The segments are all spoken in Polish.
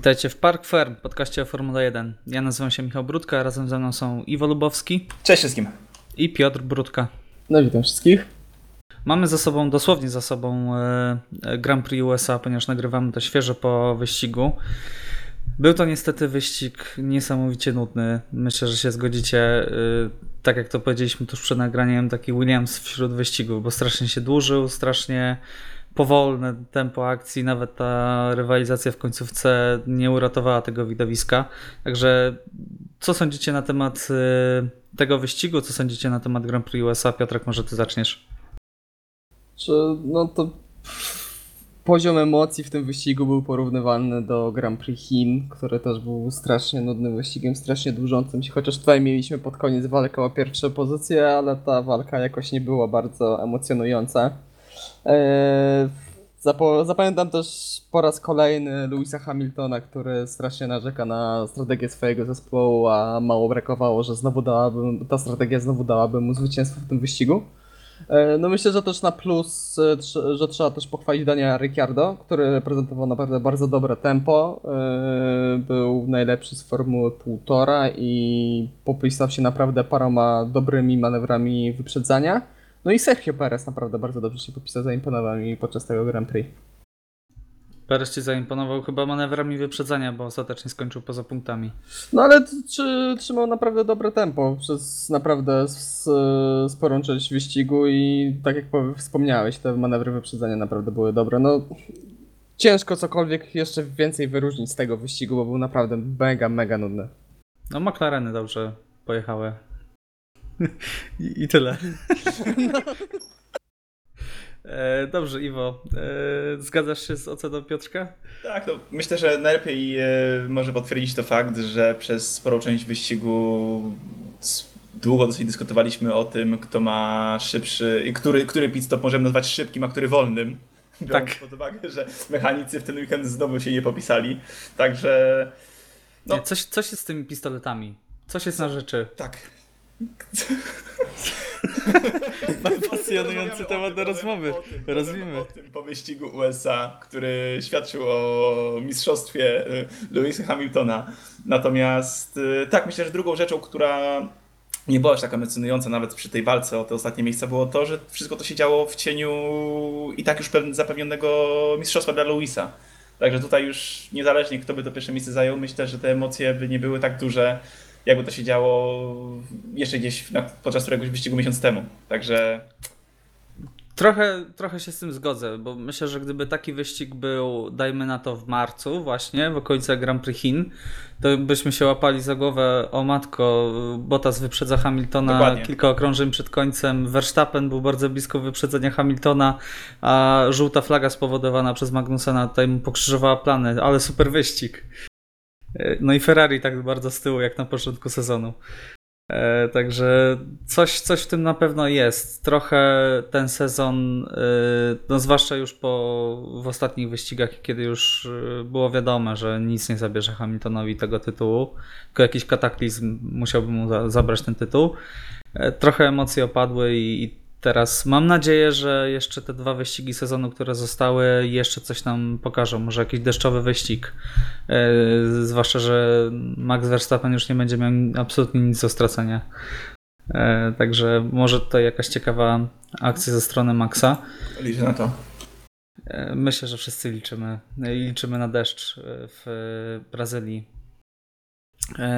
Witajcie w Park Firm, podcaście o Formule 1. Ja nazywam się Michał Brudka, razem ze mną są Iwo Lubowski Cześć wszystkim. i Piotr Brudka. No witam wszystkich. Mamy za sobą, dosłownie za sobą e, e, Grand Prix USA, ponieważ nagrywamy to świeżo po wyścigu. Był to niestety wyścig niesamowicie nudny. Myślę, że się zgodzicie. e, Tak jak to powiedzieliśmy tuż przed nagraniem, taki Williams wśród wyścigów, bo strasznie się dłużył, strasznie powolne tempo akcji, nawet ta rywalizacja w końcówce nie uratowała tego widowiska. Także co sądzicie na temat e, tego wyścigu? Co sądzicie na temat Grand Prix USA? Piotrek, może ty zaczniesz? Czy, no to poziom emocji w tym wyścigu był porównywalny do Grand Prix Chin, który też był strasznie nudnym wyścigiem, strasznie dłużącym się, chociaż tutaj mieliśmy pod koniec walkę o pierwsze pozycje, ale ta walka jakoś nie była bardzo emocjonująca. Zapo- zapamiętam też po raz kolejny Louisa Hamiltona, który strasznie narzeka na strategię swojego zespołu, a mało brakowało, że znowu dałaby, ta strategia znowu dałaby mu zwycięstwo w tym wyścigu. E, No myślę, że też na plus, e, że trzeba też pochwalić Dania Ricciardo, który prezentował naprawdę bardzo dobre tempo. E, Był najlepszy z Formuły 1,5 i popisał się naprawdę paroma dobrymi manewrami wyprzedzania. No i Sergio Perez naprawdę bardzo dobrze się popisał, zaimponował mi podczas tego Grand Prix. Perez ci zaimponował chyba manewrami wyprzedzania, bo ostatecznie skończył poza punktami. No ale czy, trzymał naprawdę dobre tempo przez naprawdę sporą część wyścigu i tak jak wspomniałeś, te manewry wyprzedzania naprawdę były dobre. No ciężko cokolwiek jeszcze więcej wyróżnić z tego wyścigu, bo był naprawdę mega, mega nudny. No McLareny dobrze pojechały. I, I tyle. E, dobrze, Iwo. E, zgadzasz się z oceną Piotrka? Tak, no, myślę, że najlepiej e, może potwierdzić to fakt, że przez sporą część wyścigu długo dosyć dyskutowaliśmy o tym, kto ma szybszy, i który, który pit stop możemy nazwać szybkim, a który wolnym. Biorąc Tak. pod uwagę, że mechanicy w ten weekend znowu się nie popisali. Także No. Nie, coś, coś jest z tymi pistoletami. Coś jest na rzeczy. tak. Pasjonujący temat do rozmowy. Rozwijmy. O tym po wyścigu USA, który świadczył o mistrzostwie y, Lewisa Hamiltona. Natomiast y, tak, myślę, że drugą rzeczą, która nie była aż taka emocjonująca nawet przy tej walce o te ostatnie miejsca, było to, że wszystko to się działo w cieniu i tak już zapewnionego mistrzostwa dla Lewisa. Także tutaj już niezależnie kto by to pierwsze miejsce zajął, myślę, że te emocje by nie były tak duże, jakby to się działo jeszcze gdzieś na, podczas któregoś wyścigu miesiąc temu. Także Trochę, trochę się z tym zgodzę, bo myślę, że gdyby taki wyścig był, dajmy na to w marcu, właśnie w okolicach Grand Prix Chin, to byśmy się łapali za głowę, o matko, Bottas wyprzedza Hamiltona Dokładnie. kilka okrążeń przed końcem, Verstappen był bardzo blisko wyprzedzenia Hamiltona, a żółta flaga spowodowana przez Magnusena tutaj mu pokrzyżowała plany, ale super wyścig. E, No i Ferrari tak bardzo z tyłu jak na początku sezonu. E, Także coś, coś w tym na pewno jest. Trochę ten sezon, e, no zwłaszcza już po, w ostatnich wyścigach, kiedy już było wiadome, że nic nie zabierze Hamiltonowi tego tytułu, tylko jakiś kataklizm musiałby mu za, zabrać ten tytuł. Trochę emocje opadły i, i teraz mam nadzieję, że jeszcze te dwa wyścigi sezonu, które zostały, jeszcze coś nam pokażą. Może jakiś deszczowy wyścig. E, Zwłaszcza, że Max Verstappen już nie będzie miał absolutnie nic do stracenia. E, Także może tutaj jakaś ciekawa akcja ze strony Maxa. liczę na to. E, Myślę, że wszyscy liczymy. Liczymy na deszcz w Brazylii.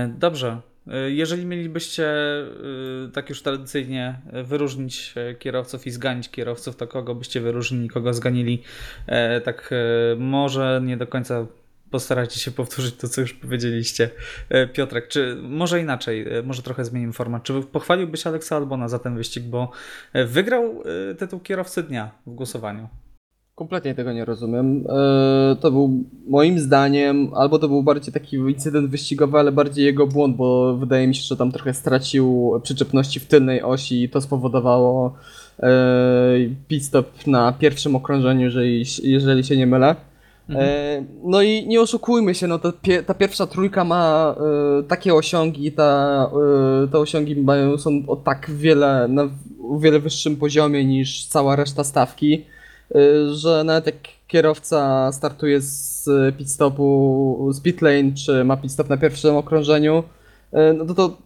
Dobrze. E, Jeżeli mielibyście e, tak już tradycyjnie e, wyróżnić kierowców i zganić kierowców, to kogo byście wyróżnili, kogo zganili? Tak może nie do końca postarajcie się powtórzyć to, co już powiedzieliście. Piotrek, czy może inaczej, może trochę zmienimy format. Czy pochwaliłbyś Aleksa Albona za ten wyścig, bo wygrał tytuł kierowcy dnia w głosowaniu? Kompletnie tego nie rozumiem. E, To był moim zdaniem, albo to był bardziej taki incydent wyścigowy, ale bardziej jego błąd, bo wydaje mi się, że tam trochę stracił przyczepności w tylnej osi i to spowodowało e, pit stop na pierwszym okrążeniu, jeżeli, jeżeli się nie mylę. E, No i nie oszukujmy się, no pie, ta pierwsza trójka ma e, takie osiągi, ta, e, te osiągi mają, są o tak wiele, na o wiele wyższym poziomie niż cała reszta stawki. Y, że nawet jak kierowca startuje z pit stopu, z pit lane, czy ma pit stop na pierwszym okrążeniu, y, no to, to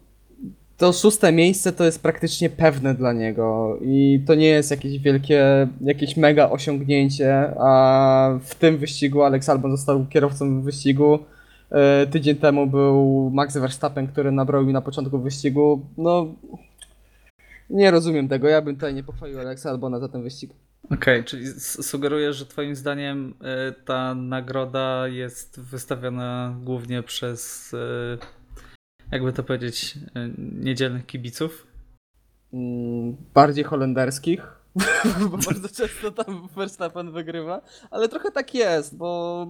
to szóste miejsce to jest praktycznie pewne dla niego i to nie jest jakieś wielkie, jakieś mega osiągnięcie, a w tym wyścigu Alex Albon został kierowcą wyścigu. E, Tydzień temu był Max Verstappen, który nabrał mi na początku wyścigu. No, nie rozumiem tego. Ja bym tutaj nie pochwalił Alexa Albona za ten wyścig. Okej, czyli s- sugerujesz, że twoim zdaniem y, ta nagroda jest wystawiona głównie przez, y, jakby to powiedzieć, y, niedzielnych kibiców? Mm, bardziej holenderskich, bo bardzo często tam Verstappen wygrywa, ale trochę tak jest, bo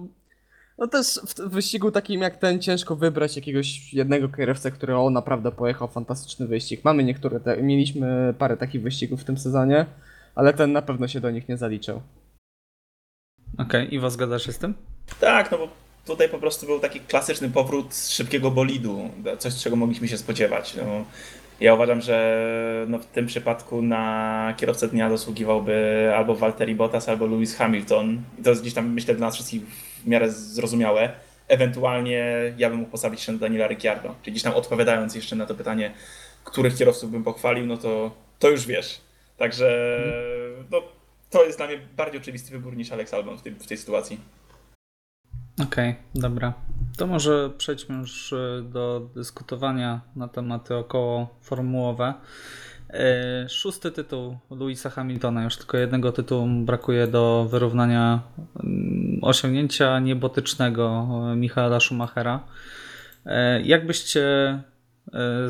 no też w wyścigu takim jak ten ciężko wybrać jakiegoś jednego kierowcę, który o naprawdę pojechał fantastyczny wyścig. Mamy niektóre, te, mieliśmy parę takich wyścigów w tym sezonie, ale ten na pewno się do nich nie zaliczył. Okej, Iwo, zgadzasz się z tym? Tak, no bo tutaj po prostu był taki klasyczny powrót szybkiego bolidu, coś czego mogliśmy się spodziewać. No, ja uważam, że no, w tym przypadku na kierowcę dnia zasługiwałby albo Valtteri Bottas, albo Lewis Hamilton. I to jest gdzieś tam, myślę, dla nas wszystkich w miarę zrozumiałe. Ewentualnie ja bym mógł postawić jeszcze na Daniela Ricciardo. Czyli gdzieś tam odpowiadając jeszcze na to pytanie, których kierowców bym pochwalił, no to, to już wiesz. Także no, to jest dla mnie bardziej oczywisty wybór niż Alex Albon w tej, w tej sytuacji. Okej, dobra. To może przejdźmy już y, do dyskutowania na tematy około formułowe. Y, Szósty tytuł Louisa Hamiltona. Już tylko jednego tytułu brakuje do wyrównania mm, osiągnięcia niebotycznego y, Michaela Schumachera. Jak byście y,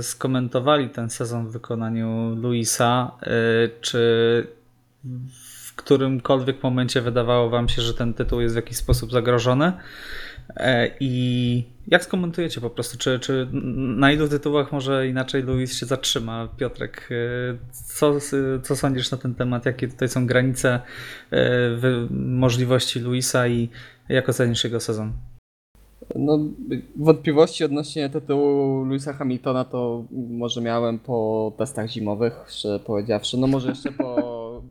skomentowali ten sezon w wykonaniu Luisa? Y, Czy w którymkolwiek momencie wydawało wam się, że ten tytuł jest w jakiś sposób zagrożony? E, I jak skomentujecie po prostu, czy, czy na ilu tytułach może inaczej Luis się zatrzyma? Piotrek, e, co, co sądzisz na ten temat? Jakie tutaj są granice e, możliwości Luisa i jak ocenisz jego sezon? No, wątpliwości odnośnie tytułu Louisa Hamiltona to może miałem po testach zimowych, szczerze powiedziawszy. No może jeszcze po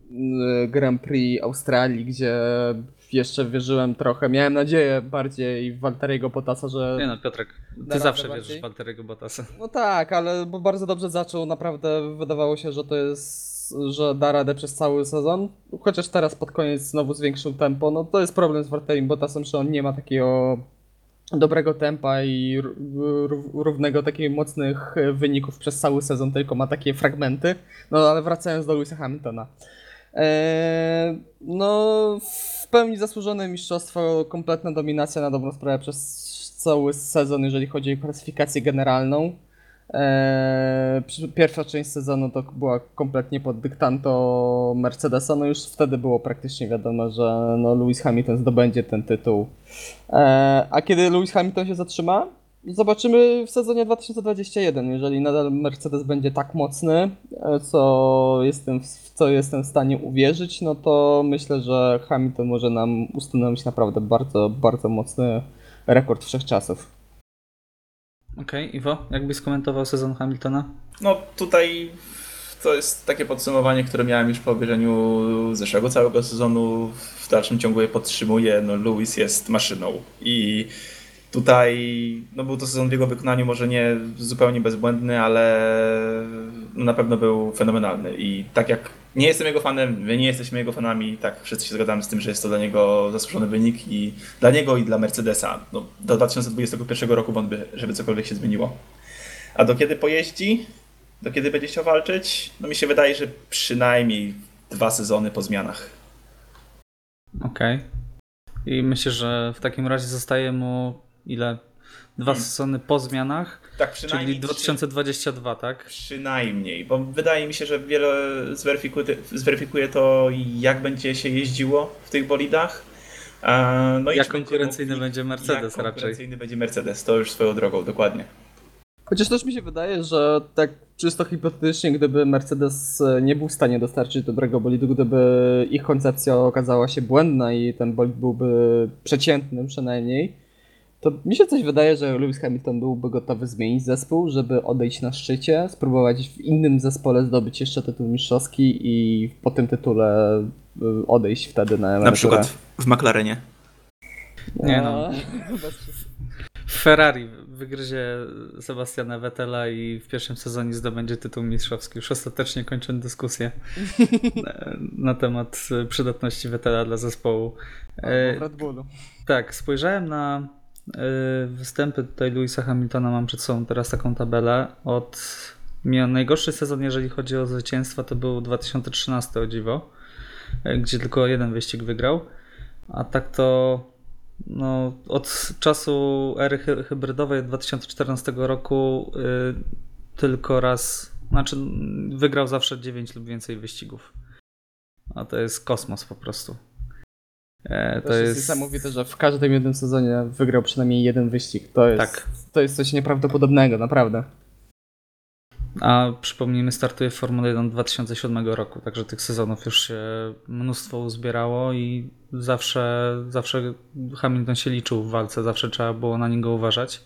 y, Grand Prix Australii, gdzie jeszcze wierzyłem trochę. Miałem nadzieję bardziej w Walteriego Bottasa, że... Nie no, Piotrek, ty zawsze radę wierzysz bardziej? w Walteriego Bottasa. No tak, ale bo bardzo dobrze zaczął, naprawdę wydawało się, że to jest, że da radę przez cały sezon. Chociaż teraz pod koniec znowu zwiększył tempo, no to jest problem z Walterim Bottasem, że on nie ma takiego dobrego tempa i równego takich mocnych wyników przez cały sezon, tylko ma takie fragmenty. No ale wracając do Louisa Hamiltona. Eee, no, w pełni zasłużone mistrzostwo, kompletna dominacja na dobrą sprawę przez cały sezon, jeżeli chodzi o klasyfikację generalną. Eee, pierwsza część sezonu to była kompletnie pod dyktanto Mercedesa, no już wtedy było praktycznie wiadomo, że no Lewis Hamilton zdobędzie ten tytuł. Eee, a kiedy Lewis Hamilton się zatrzyma? Zobaczymy w sezonie 2021, jeżeli nadal Mercedes będzie tak mocny, e, co jestem, w co jestem w stanie uwierzyć, no to myślę, że Hamilton może nam ustanowić naprawdę bardzo, bardzo mocny rekord wszechczasów. Okej, Iwo, jakbyś skomentował sezon Hamiltona? No tutaj to jest takie podsumowanie, które miałem już po obejrzeniu zeszłego całego sezonu. W dalszym ciągu je podtrzymuję. No, Lewis jest maszyną i tutaj no, był to sezon w jego wykonaniu może nie zupełnie bezbłędny, ale na pewno był fenomenalny i tak jak nie jestem jego fanem, my nie jesteśmy jego fanami, tak wszyscy się zgadzamy z tym, że jest to dla niego zasłużony wynik i dla niego i dla Mercedesa. No, do 2021 roku wątpię, żeby cokolwiek się zmieniło. A do kiedy pojeździ? Do kiedy będzie chciał walczyć? No mi się wydaje, że przynajmniej dwa sezony po zmianach. Okej. I myślę, że w takim razie zostaje mu ile? Dwa Hmm. sezony po zmianach, Tak przynajmniej. czyli 2022, tak? Przynajmniej, bo wydaje mi się, że wiele zweryfikuje, zweryfikuje to, jak będzie się jeździło w tych bolidach. E, No i Jak będzie konkurencyjny mógł- będzie Mercedes jak raczej. konkurencyjny będzie Mercedes, to już swoją drogą, dokładnie. Chociaż też mi się wydaje, że tak czysto hipotetycznie, gdyby Mercedes e, nie był w stanie dostarczyć dobrego bolidu, gdyby ich koncepcja okazała się błędna i ten bolid byłby przeciętny przynajmniej, to mi się coś wydaje, że Lewis Hamilton byłby gotowy zmienić zespół, żeby odejść na szczycie, spróbować w innym zespole zdobyć jeszcze tytuł mistrzowski i po tym tytule y, odejść wtedy na Na emeryturę. przykład w McLarenie. Nie no. Bez- Ferrari wygryzie Sebastiana Vettela i w pierwszym sezonie zdobędzie tytuł mistrzowski. Już ostatecznie kończę dyskusję na- na temat przydatności Vettela dla zespołu. E, w Red Bullu. Tak, spojrzałem na występy tutaj Louisa Hamiltona, mam przed sobą teraz taką tabelę. Od miał najgorszy sezon, jeżeli chodzi o zwycięstwa, to był 2013 o dziwo, y, gdzie tylko jeden wyścig wygrał. A tak to no, od czasu ery hy- hybrydowej 2014 roku y, tylko raz, znaczy wygrał zawsze 9 lub więcej wyścigów. A to jest kosmos po prostu. E, To jest niesamowite, że w każdym jednym sezonie wygrał przynajmniej jeden wyścig. To jest, Tak. to jest coś nieprawdopodobnego, naprawdę. A przypomnijmy, startuje w Formule 1 2007 roku, także tych sezonów już się mnóstwo uzbierało i zawsze, zawsze Hamilton się liczył w walce, zawsze trzeba było na niego uważać.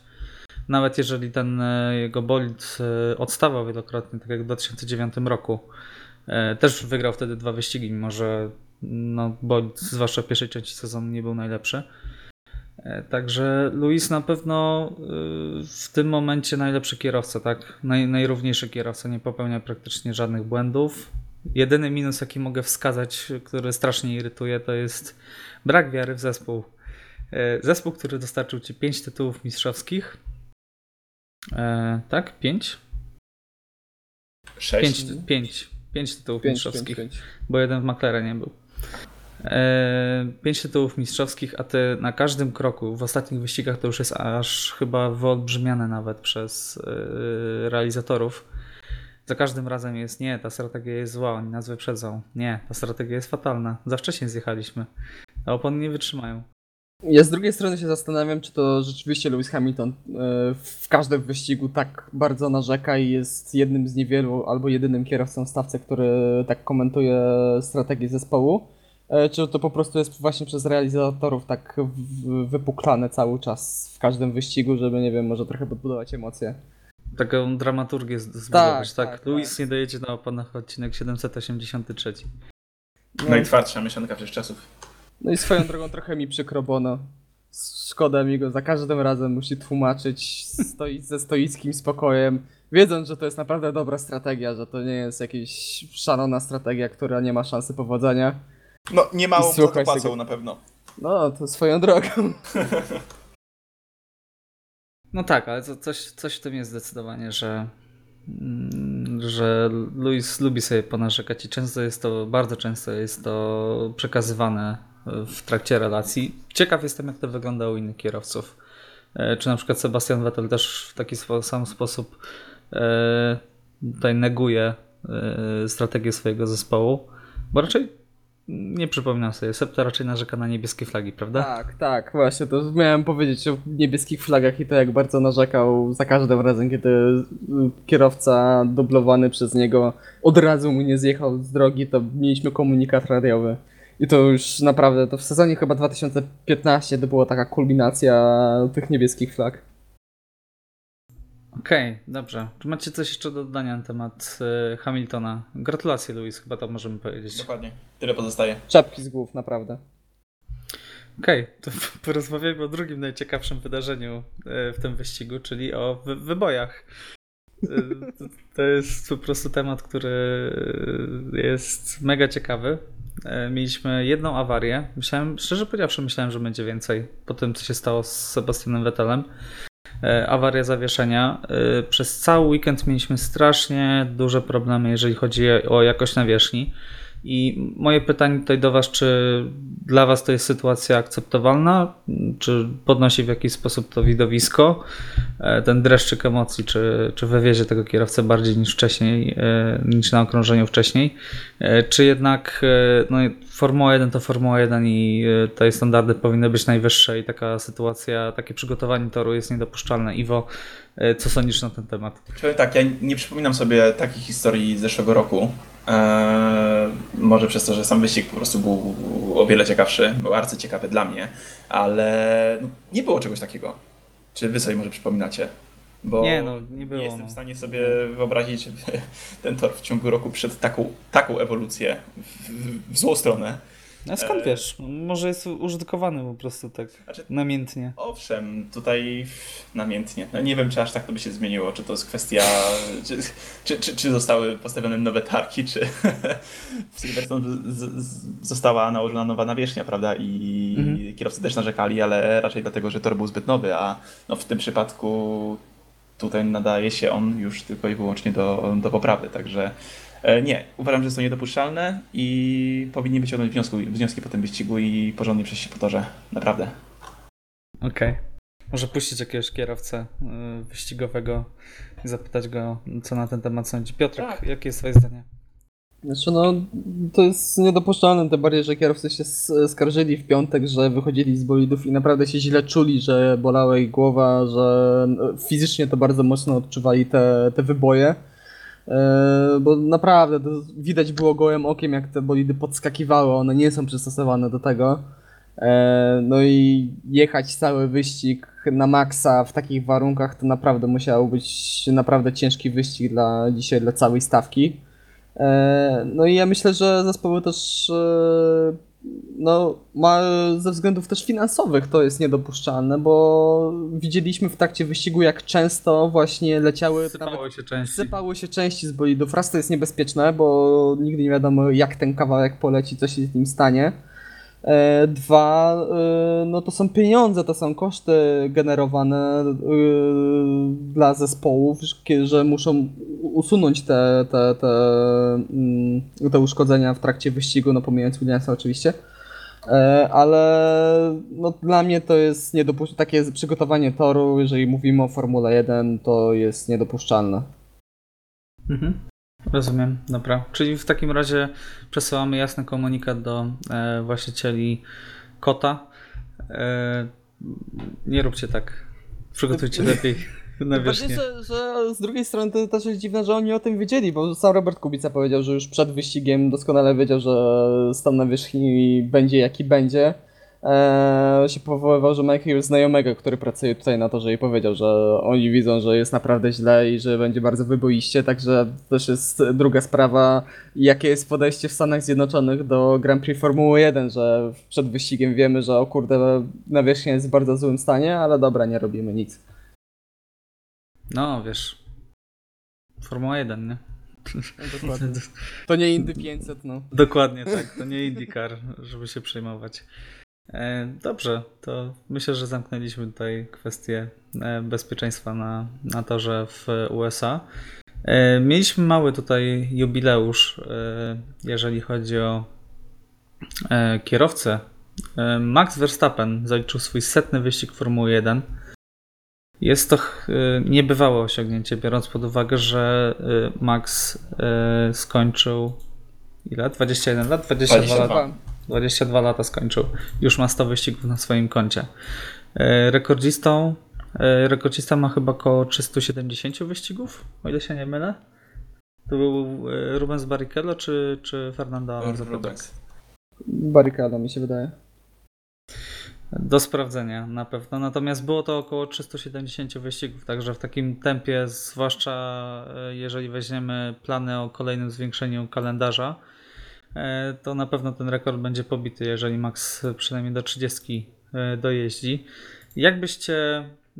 Nawet jeżeli ten e, jego bolid e, odstawał wielokrotnie, tak jak w 2009 roku, e, też wygrał wtedy dwa wyścigi, mimo że no, bolid, zwłaszcza w pierwszej części sezonu, nie był najlepszy. E, Także Luis na pewno y, w tym momencie najlepszy kierowca, tak? Naj, najrówniejszy kierowca, nie popełnia praktycznie żadnych błędów. Jedyny minus, jaki mogę wskazać, który strasznie irytuje, to jest brak wiary w zespół. E, Zespół, który dostarczył ci 5 tytułów mistrzowskich. E, tak? 5? Sześć. 5, 5, 5 tytułów Pięć, mistrzowskich pięć, pięć. bo jeden w McLarenie był. E, pięć tytułów mistrzowskich, a ty na każdym kroku, w ostatnich wyścigach to już jest aż chyba wyolbrzymiane nawet przez e, realizatorów. Za każdym razem jest nie, ta strategia jest zła, oni nas wyprzedzą. Nie, ta strategia jest fatalna. Za wcześnie zjechaliśmy. A opony nie wytrzymają. Ja z drugiej strony się zastanawiam, czy to rzeczywiście Lewis Hamilton e, w każdym wyścigu tak bardzo narzeka i jest jednym z niewielu albo jedynym kierowcą w stawce, który tak komentuje strategię zespołu. E, Czy to po prostu jest właśnie przez realizatorów tak wypuklane cały czas w każdym wyścigu, żeby nie wiem, może trochę podbudować emocje. Taką dramaturgię zbudować. Tak, tak, Luis tak. nie dojedzie na oponach odcinek 783. Najtwardsza mieszanka wszechczasów. No i swoją drogą trochę mi przykro, bo no, szkoda mi go, za każdym razem musi tłumaczyć stoi, ze stoickim spokojem, wiedząc, że to jest naprawdę dobra strategia, że to nie jest jakaś szalona strategia, która nie ma szansy powodzenia. No, nie mało za to słuchaj płacą tego- na pewno. No, to swoją drogą. No tak, ale to, coś, coś w tym jest zdecydowanie, że, mm, że Luis lubi sobie ponarzekać i często jest to, bardzo często jest to przekazywane w trakcie relacji. Ciekaw jestem, jak to wygląda u innych kierowców. E, Czy na przykład Sebastian Vettel też w taki sam sposób e, tutaj neguje e, strategię swojego zespołu, bo raczej nie przypominam sobie, Seb to raczej narzeka na niebieskie flagi, prawda? Tak, tak, właśnie, to miałem powiedzieć o niebieskich flagach i to jak bardzo narzekał za każdym razem, kiedy y, kierowca dublowany przez niego od razu mu nie zjechał z drogi, to mieliśmy komunikat radiowy. I to już naprawdę, to w sezonie chyba 2015 to była taka kulminacja tych niebieskich flag. Okej, dobrze. Czy macie coś jeszcze do dodania na temat e, Hamiltona? Gratulacje, Luis, chyba to możemy powiedzieć. Dokładnie. Tyle pozostaje. Czapki z głów, naprawdę. Okej, to porozmawiajmy o drugim najciekawszym wydarzeniu e, w tym wyścigu, czyli o wy wybojach. E, to- To jest po prostu temat, który e, jest mega ciekawy. E, Mieliśmy jedną awarię. Myślałem, szczerze powiedziawszy, myślałem, że będzie więcej po tym, co się stało z Sebastianem Vettelem. E, Awaria zawieszenia. E, Przez cały weekend mieliśmy strasznie duże problemy, jeżeli chodzi o jakość nawierzchni. I moje pytanie tutaj do Was, czy dla Was to jest sytuacja akceptowalna? Czy podnosi w jakiś sposób to widowisko, ten dreszczyk emocji, czy, czy wywiezie tego kierowcę bardziej niż wcześniej, niż na okrążeniu wcześniej? E, Czy jednak e, no, Formuła 1 to Formuła 1 i e, tutaj standardy powinny być najwyższe i taka sytuacja, takie przygotowanie toru jest niedopuszczalne. Iwo, co sądzisz na ten temat? Powiem tak, ja nie przypominam sobie takich historii z zeszłego roku. Eee, może przez to, że sam wyścig po prostu był o wiele ciekawszy, był arcyciekawy dla mnie, ale no, nie było czegoś takiego. Czy wy sobie może przypominacie? Bo Nie, no, nie było, jestem no. w stanie sobie wyobrazić, żeby ten tor w ciągu roku przed taką, taką ewolucję w, w, w złą stronę. A skąd E. wiesz? Może jest użytkowany po prostu tak Znaczy- namiętnie. Owszem, tutaj namiętnie. No nie wiem, czy aż tak to by się zmieniło, czy to jest kwestia, czy, czy, czy, czy zostały postawione nowe tarki, czy w Silverstone została nałożona nowa nawierzchnia, prawda? I Mhm. kierowcy też narzekali, ale raczej dlatego, że tor był zbyt nowy, a no w tym przypadku tutaj nadaje się on już tylko i wyłącznie do, do poprawy, także e, nie, uważam, że jest to niedopuszczalne i powinni wyciągnąć wniosku, wnioski po tym wyścigu i porządnie przejść się po torze, naprawdę. Okej. Może puścić jakiegoś kierowcę y, wyścigowego i zapytać go, co na ten temat sądzi. Piotrek, Tak. jakie jest twoje zdanie? Znaczy no, to jest niedopuszczalne, tym bardziej, że kierowcy się skarżyli w piątek, że wychodzili z bolidów i naprawdę się źle czuli, że bolała ich głowa, że no, fizycznie to bardzo mocno odczuwali te, te wyboje. E, bo naprawdę widać było gołym okiem, jak te bolidy podskakiwały, one nie są przystosowane do tego. E, no i jechać cały wyścig na maksa w takich warunkach to naprawdę musiał być naprawdę ciężki wyścig dla dzisiaj dla całej stawki. E, No i ja myślę, że zespoły też e, no, ma, ze względów też finansowych to jest niedopuszczalne, bo widzieliśmy w trakcie wyścigu, jak często właśnie leciały Sypało się części. Sypały się części z bolidów. Raz to jest niebezpieczne, bo nigdy nie wiadomo jak ten kawałek poleci, co się z nim stanie. E, Dwa, e, no to są pieniądze, to są koszty generowane e, dla zespołów, że- muszą usunąć te, te, te, mm, te uszkodzenia w trakcie wyścigu, no pomijając Williamsa oczywiście. Ale no, dla mnie to jest niedopuszczalne. Takie przygotowanie toru, jeżeli mówimy o Formule 1, to jest niedopuszczalne. Mhm. Rozumiem, dobra. Czyli w takim razie przesyłamy jasny komunikat do e, właścicieli kota. E, nie róbcie tak. Przygotujcie lepiej na wierzchnię. że, że z drugiej strony to też jest dziwne, że oni o tym wiedzieli, bo sam Robert Kubica powiedział, że już przed wyścigiem doskonale wiedział, że stan na wierzchni będzie jaki będzie. Eee, się powoływał, że ma jakiegoś znajomego, który pracuje tutaj na torze i powiedział, że oni widzą, że jest naprawdę źle i że będzie bardzo wyboiście, także też jest druga sprawa, jakie jest podejście w Stanach Zjednoczonych do Grand Prix Formuły 1, że przed wyścigiem wiemy, że o kurde, nawierzchnia jest w bardzo złym stanie, ale dobra, nie robimy nic. No, wiesz. Formuła 1, nie? Dokładnie. To nie Indy 500, no. Dokładnie tak, to nie IndyCar, żeby się przejmować. E, Dobrze, to myślę, że zamknęliśmy tutaj kwestię e, bezpieczeństwa na, na torze w USA. E, Mieliśmy mały tutaj jubileusz, jeżeli chodzi o kierowcę. Max Verstappen zaliczył swój setny wyścig Formuły 1. Jest to niebywałe osiągnięcie, biorąc pod uwagę, że Max skończył ile? 21 lat? 22 22. lata. 22 lata skończył. Już ma 100 wyścigów na swoim koncie. E, Rekordzistą, e, rekordzista ma chyba około 370 wyścigów, o ile się nie mylę. To był e, Rubens Barrichello czy, czy Fernando Alonso? Rubens. Barykada mi się wydaje. Do sprawdzenia na pewno. Natomiast było to około 370 wyścigów, także w takim tempie, zwłaszcza jeżeli weźmiemy plany o kolejnym zwiększeniu kalendarza, to na pewno ten rekord będzie pobity, jeżeli Max przynajmniej do 30 e, dojeździ. Jakbyście,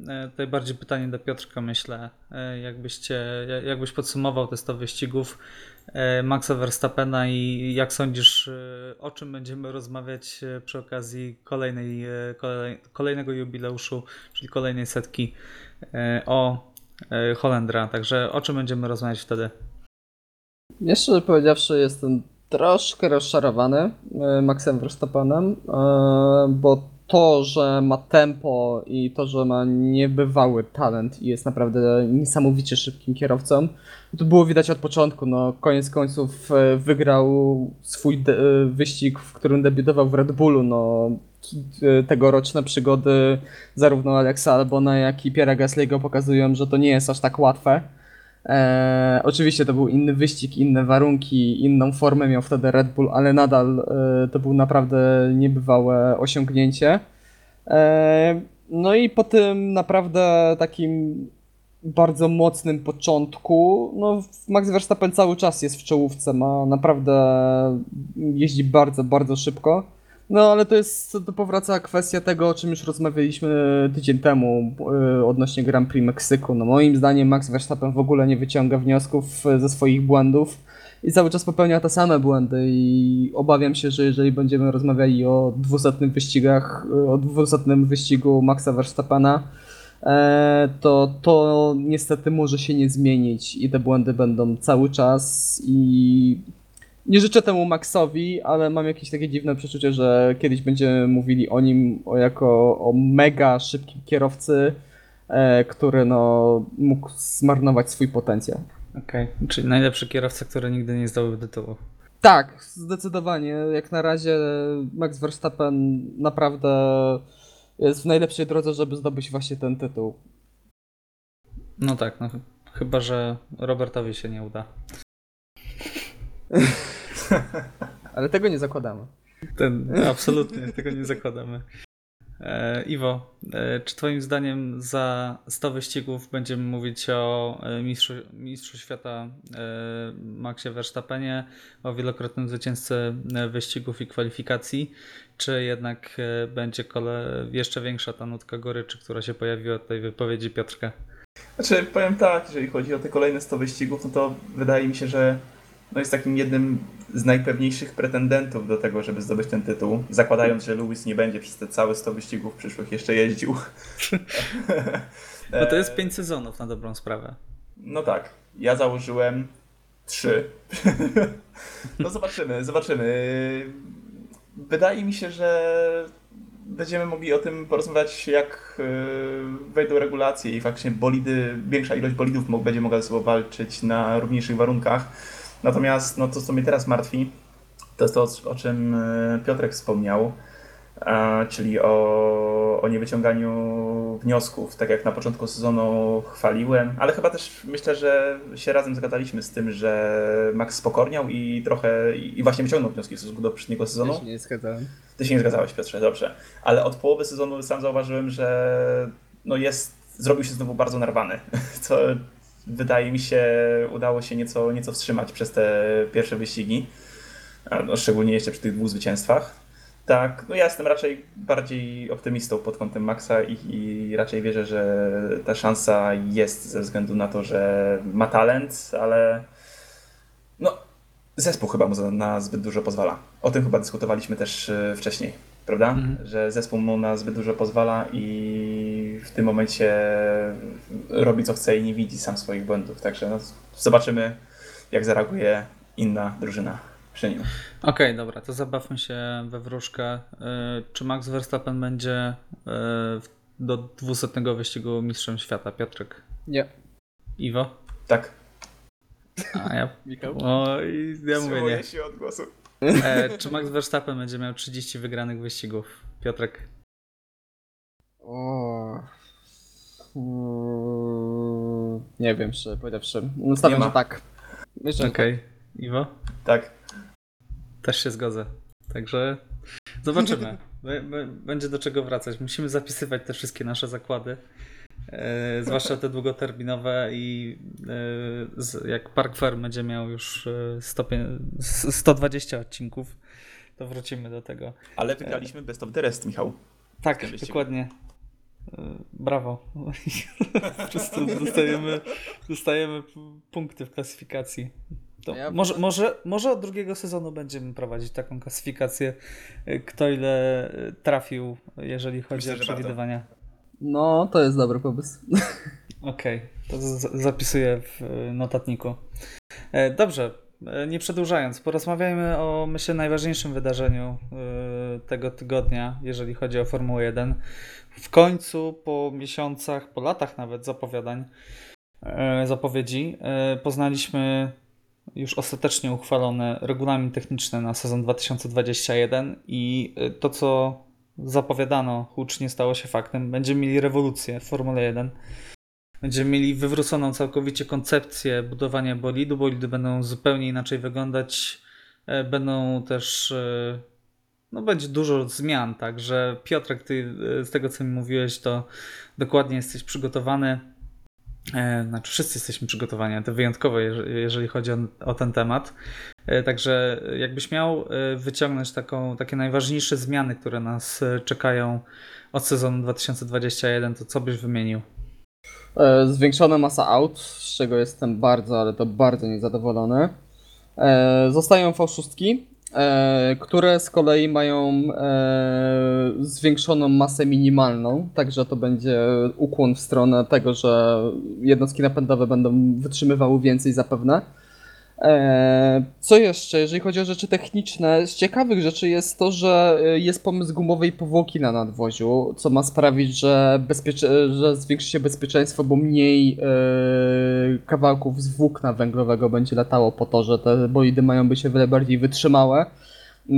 e, tutaj bardziej pytanie do Piotrka myślę, e, jakbyście, ja- jakbyś podsumował te 100 wyścigów e, Maxa Verstappena i jak sądzisz, e, o czym będziemy rozmawiać e, przy okazji kolejnej, e, kolej, kolejnego jubileuszu, czyli kolejnej setki e, o e, Holendra. Także o czym będziemy rozmawiać wtedy? Ja szczerze powiedziawszy jestem troszkę rozczarowany e, Maxem Verstappenem, e, bo to, że ma tempo i to, że ma niebywały talent i jest naprawdę niesamowicie szybkim kierowcą, to było widać od początku. No, koniec końców e, wygrał swój wyścig, w którym debiutował w Red Bullu. No, tegoroczne przygody zarówno Alexa Albona, jak i Pierre Gasly'ego pokazują, że to nie jest aż tak łatwe. E, oczywiście to był inny wyścig, inne warunki, inną formę miał wtedy Red Bull, ale nadal e, to był naprawdę niebywałe osiągnięcie. E, no i po tym naprawdę takim bardzo mocnym początku. No, Max Verstappen cały czas jest w czołówce, ma naprawdę jeździ bardzo, bardzo szybko. No ale to jest, to powraca kwestia tego, o czym już rozmawialiśmy tydzień temu yy, odnośnie Grand Prix Meksyku. No moim zdaniem Max Verstappen w ogóle nie wyciąga wniosków ze swoich błędów i cały czas popełnia te same błędy i obawiam się, że jeżeli będziemy rozmawiali o dwusetnych wyścigach, o dwusetnym wyścigu Maxa Verstappena, e, to to niestety może się nie zmienić i te błędy będą cały czas i nie życzę temu Maxowi, ale mam jakieś takie dziwne przeczucie, że kiedyś będziemy mówili o nim jako o mega szybkim kierowcy, e, który no mógł zmarnować swój potencjał. Okej, okay. czyli najlepszy kierowca, który nigdy nie zdobył tytułu. Tak, zdecydowanie. Jak na razie Max Verstappen naprawdę jest w najlepszej drodze, żeby zdobyć właśnie ten tytuł. No tak, no chyba, że Robertowi się nie uda. Ale tego nie zakładamy. Ten, absolutnie, tego nie zakładamy. E, Iwo, e, czy Twoim zdaniem za 100 wyścigów będziemy mówić o e, mistrzu, mistrzu świata Maxie Verstappenie, o wielokrotnym zwycięzcy wyścigów i kwalifikacji, czy jednak będzie kole, jeszcze większa ta nutka goryczy, która się pojawiła od tej wypowiedzi Piotrka? Znaczy, powiem tak, jeżeli chodzi o te kolejne 100 wyścigów, no to wydaje mi się, że no jest takim jednym z najpewniejszych pretendentów do tego, żeby zdobyć ten tytuł, zakładając, że Lewis nie będzie przez te całe 100 wyścigów przyszłych jeszcze jeździł. No to jest 5 sezonów na dobrą sprawę. No tak, ja założyłem 3. no zobaczymy, zobaczymy. Wydaje mi się, że będziemy mogli o tym porozmawiać, jak e, wejdą regulacje i faktycznie bolidy, większa ilość bolidów będzie mogła ze sobą walczyć na równiejszych warunkach. Natomiast no, to, co mnie teraz martwi, to jest to, o czym e, Piotrek wspomniał, czyli o, o niewyciąganiu wniosków. Tak jak na początku sezonu chwaliłem, ale chyba też myślę, że się razem zgadaliśmy z tym, że Max spokorniał i trochę i właśnie wyciągnął wnioski w stosunku do poprzedniego sezonu. Ja się nie zgadzałem. Ty się nie zgadzałeś, Piotrze, dobrze. Ale od połowy sezonu sam zauważyłem, że no jest, zrobił się znowu bardzo narwany, co wydaje mi się, udało się nieco, nieco wstrzymać przez te pierwsze wyścigi, no, szczególnie jeszcze przy tych dwóch zwycięstwach. Tak, no ja jestem raczej bardziej optymistą pod kątem Maxa i, i, raczej wierzę, że ta szansa jest ze względu na to, że ma talent, ale no, zespół chyba mu na zbyt dużo pozwala. O tym chyba dyskutowaliśmy też e, wcześniej, prawda? Mhm. Że zespół mu na zbyt dużo pozwala i w tym momencie robi co chce i nie widzi sam swoich błędów. Także no, zobaczymy, jak zareaguje inna drużyna przy nim. Okej, okay, dobra, to zabawmy się we wróżkę. E, czy Max Verstappen będzie e, do 200 wyścigu mistrzem świata, Piotrek? Nie. Iwo? Tak. A ja. Michał? O, i ja mówię nie. się odgłosu. E, czy Max Verstappen będzie miał 30 wygranych wyścigów? Piotrek? O. Mm, nie wiem, szczerze powiedziawszy. Stawiam, że tak. Okej. Okay. Iwo? Tak. Też się zgodzę. Także zobaczymy. Będzie do czego wracać. Musimy zapisywać te wszystkie nasze zakłady. E, zwłaszcza te długoterminowe i e, jak Park Fair będzie miał już e, 120 odcinków, to wrócimy do tego. Ale wygraliśmy Best of the Rest, Michał. Tak, dokładnie. E, brawo. po prostu dostajemy, dostajemy punkty w klasyfikacji. Ja może, może, może od drugiego sezonu będziemy prowadzić taką klasyfikację, e, kto ile e, trafił, jeżeli chodzi Myślę, o przewidywania. No, to jest dobry pomysł. Okej, okay, to zapisuję w notatniku. Dobrze, nie przedłużając, porozmawiajmy o myślę najważniejszym wydarzeniu tego tygodnia, jeżeli chodzi o Formułę 1 w końcu po miesiącach, po latach nawet zapowiadań, e, zapowiedzi, e, poznaliśmy już ostatecznie uchwalone regulamin techniczny na sezon 2021 i e, to, co zapowiadano, hucznie stało się faktem. Będziemy mieli rewolucję w Formule 1. Będziemy mieli wywróconą całkowicie koncepcję budowania bolidu. Bolidy będą zupełnie inaczej wyglądać. Będą też no będzie dużo zmian, także Piotrek, ty e, z tego co mi mówiłeś, to dokładnie jesteś przygotowany. E, znaczy, wszyscy jesteśmy przygotowani, to wyjątkowo, jeżeli chodzi o, o ten temat. E, także jakbyś miał e, wyciągnąć taką, takie najważniejsze zmiany, które nas czekają od sezonu 2021, to co byś wymienił? Zwiększona masa aut, z czego jestem bardzo, ale to bardzo niezadowolony. Zostają V6, E, które z kolei mają e, zwiększoną masę minimalną, także to będzie ukłon w stronę tego, że jednostki napędowe będą wytrzymywały więcej zapewne. E, co jeszcze, jeżeli chodzi o rzeczy techniczne, z ciekawych rzeczy jest to, że jest pomysł gumowej powłoki na nadwoziu, co ma sprawić, że, że zwiększy się bezpieczeństwo, bo mniej yy, kawałków z włókna węglowego będzie latało po to, że te bolidy mają być o wiele bardziej wytrzymałe.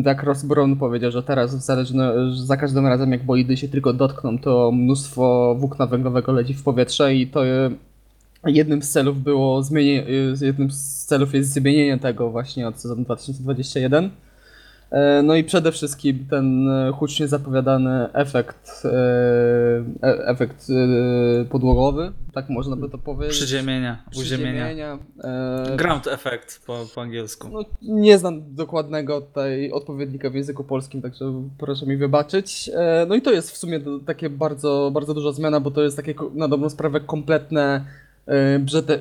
Tak Ross Brown powiedział, że teraz zależno, za każdym razem jak bolidy się tylko dotkną, to mnóstwo włókna węglowego leci w powietrze i to jednym z celów było zmienienie, jednym z celów jest zmienienie tego właśnie od sezonu 2021. E, no i przede wszystkim ten e, hucznie zapowiadany efekt, e, efekt podłogowy, tak można by to powiedzieć. Przyziemienia, uziemienia. Ground effect po, po angielsku. No, nie znam dokładnego tutaj odpowiednika w języku polskim, także proszę mi wybaczyć. No i to jest w sumie takie bardzo, bardzo duża zmiana, bo to jest takie na dobrą sprawę kompletne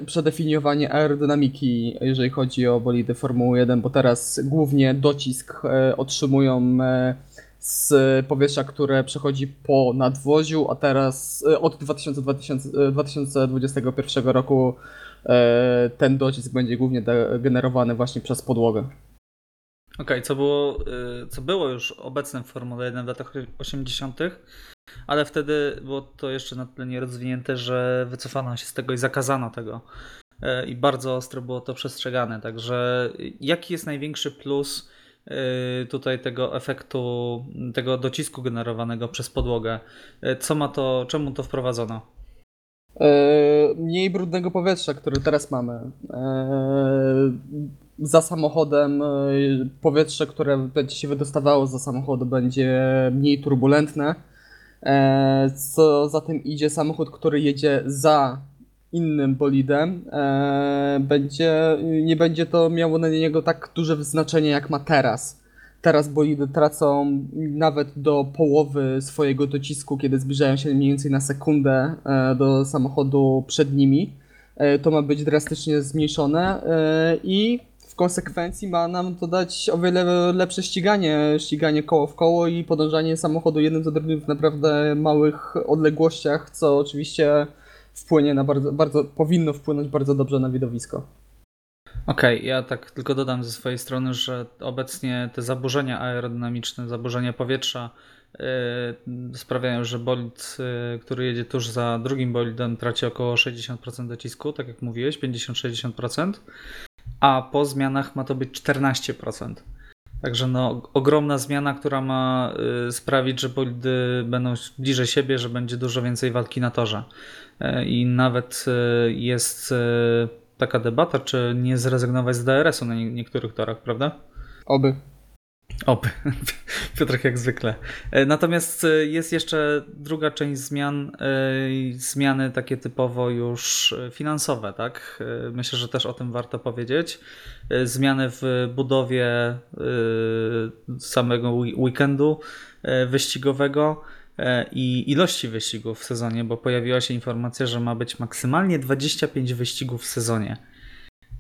przedefiniowanie aerodynamiki, jeżeli chodzi o bolidy Formuły 1, bo teraz głównie docisk e, otrzymują e, z powietrza, które przechodzi po nadwoziu, a teraz od 2000, 2021 roku ten docisk będzie głównie generowany właśnie przez podłogę. Okej, okay, co było, co było już obecne w Formule 1 w latach 80., ale wtedy było to jeszcze na tyle nierozwinięte, że wycofano się z tego i zakazano tego. E, I bardzo ostro było to przestrzegane. Także jaki jest największy plus e, tutaj tego efektu, tego docisku generowanego przez podłogę? E, co ma to, czemu to wprowadzono? Mniej brudnego powietrza, które teraz mamy. Za samochodem powietrze, które będzie się wydostawało za samochodu, będzie mniej turbulentne co za tym idzie, samochód, który jedzie za innym bolidem, e, będzie, nie będzie to miało na niego tak duże znaczenie jak ma teraz. Teraz bolidy tracą nawet do połowy swojego docisku, kiedy zbliżają się mniej więcej na sekundę e, do samochodu przed nimi. To ma być drastycznie zmniejszone i konsekwencji ma nam to dać o wiele lepsze ściganie, ściganie koło w koło i podążanie samochodu jednym za drugim w naprawdę małych odległościach, co oczywiście wpłynie na bardzo, bardzo powinno wpłynąć bardzo dobrze na widowisko. Okej, okay, ja tak tylko dodam ze swojej strony, że obecnie te zaburzenia aerodynamiczne, zaburzenia powietrza yy, sprawiają, że bolid, yy, który jedzie tuż za drugim bolidem, traci około 60% docisku, tak jak mówiłeś, 50-60% a po zmianach ma to być 14%. Także no, ogromna zmiana, która ma y, sprawić, że bolidy będą bliżej siebie, że będzie dużo więcej walki na torze. Y, I nawet y, jest taka debata, czy nie zrezygnować z DRS-u na niektórych torach, prawda? Oby. Oby. Piotrek jak zwykle. E, natomiast e, jest jeszcze druga część zmian, e, zmiany takie typowo już finansowe, tak? Myślę, że też o tym warto powiedzieć. Zmiany w budowie samego weekendu wyścigowego i ilości wyścigów w sezonie, bo pojawiła się informacja, że ma być maksymalnie 25 wyścigów w sezonie.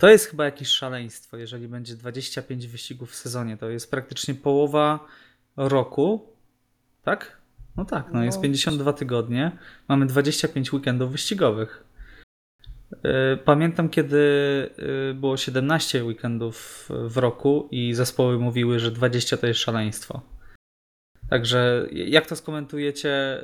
To jest chyba jakieś szaleństwo, jeżeli będzie 25 wyścigów w sezonie. To jest praktycznie połowa roku, tak? No tak, no, jest 52 no. tygodnie. Mamy 25 weekendów wyścigowych. Y, pamiętam, kiedy y, było 17 weekendów w roku i zespoły mówiły, że 20 to jest szaleństwo. Także jak to skomentujecie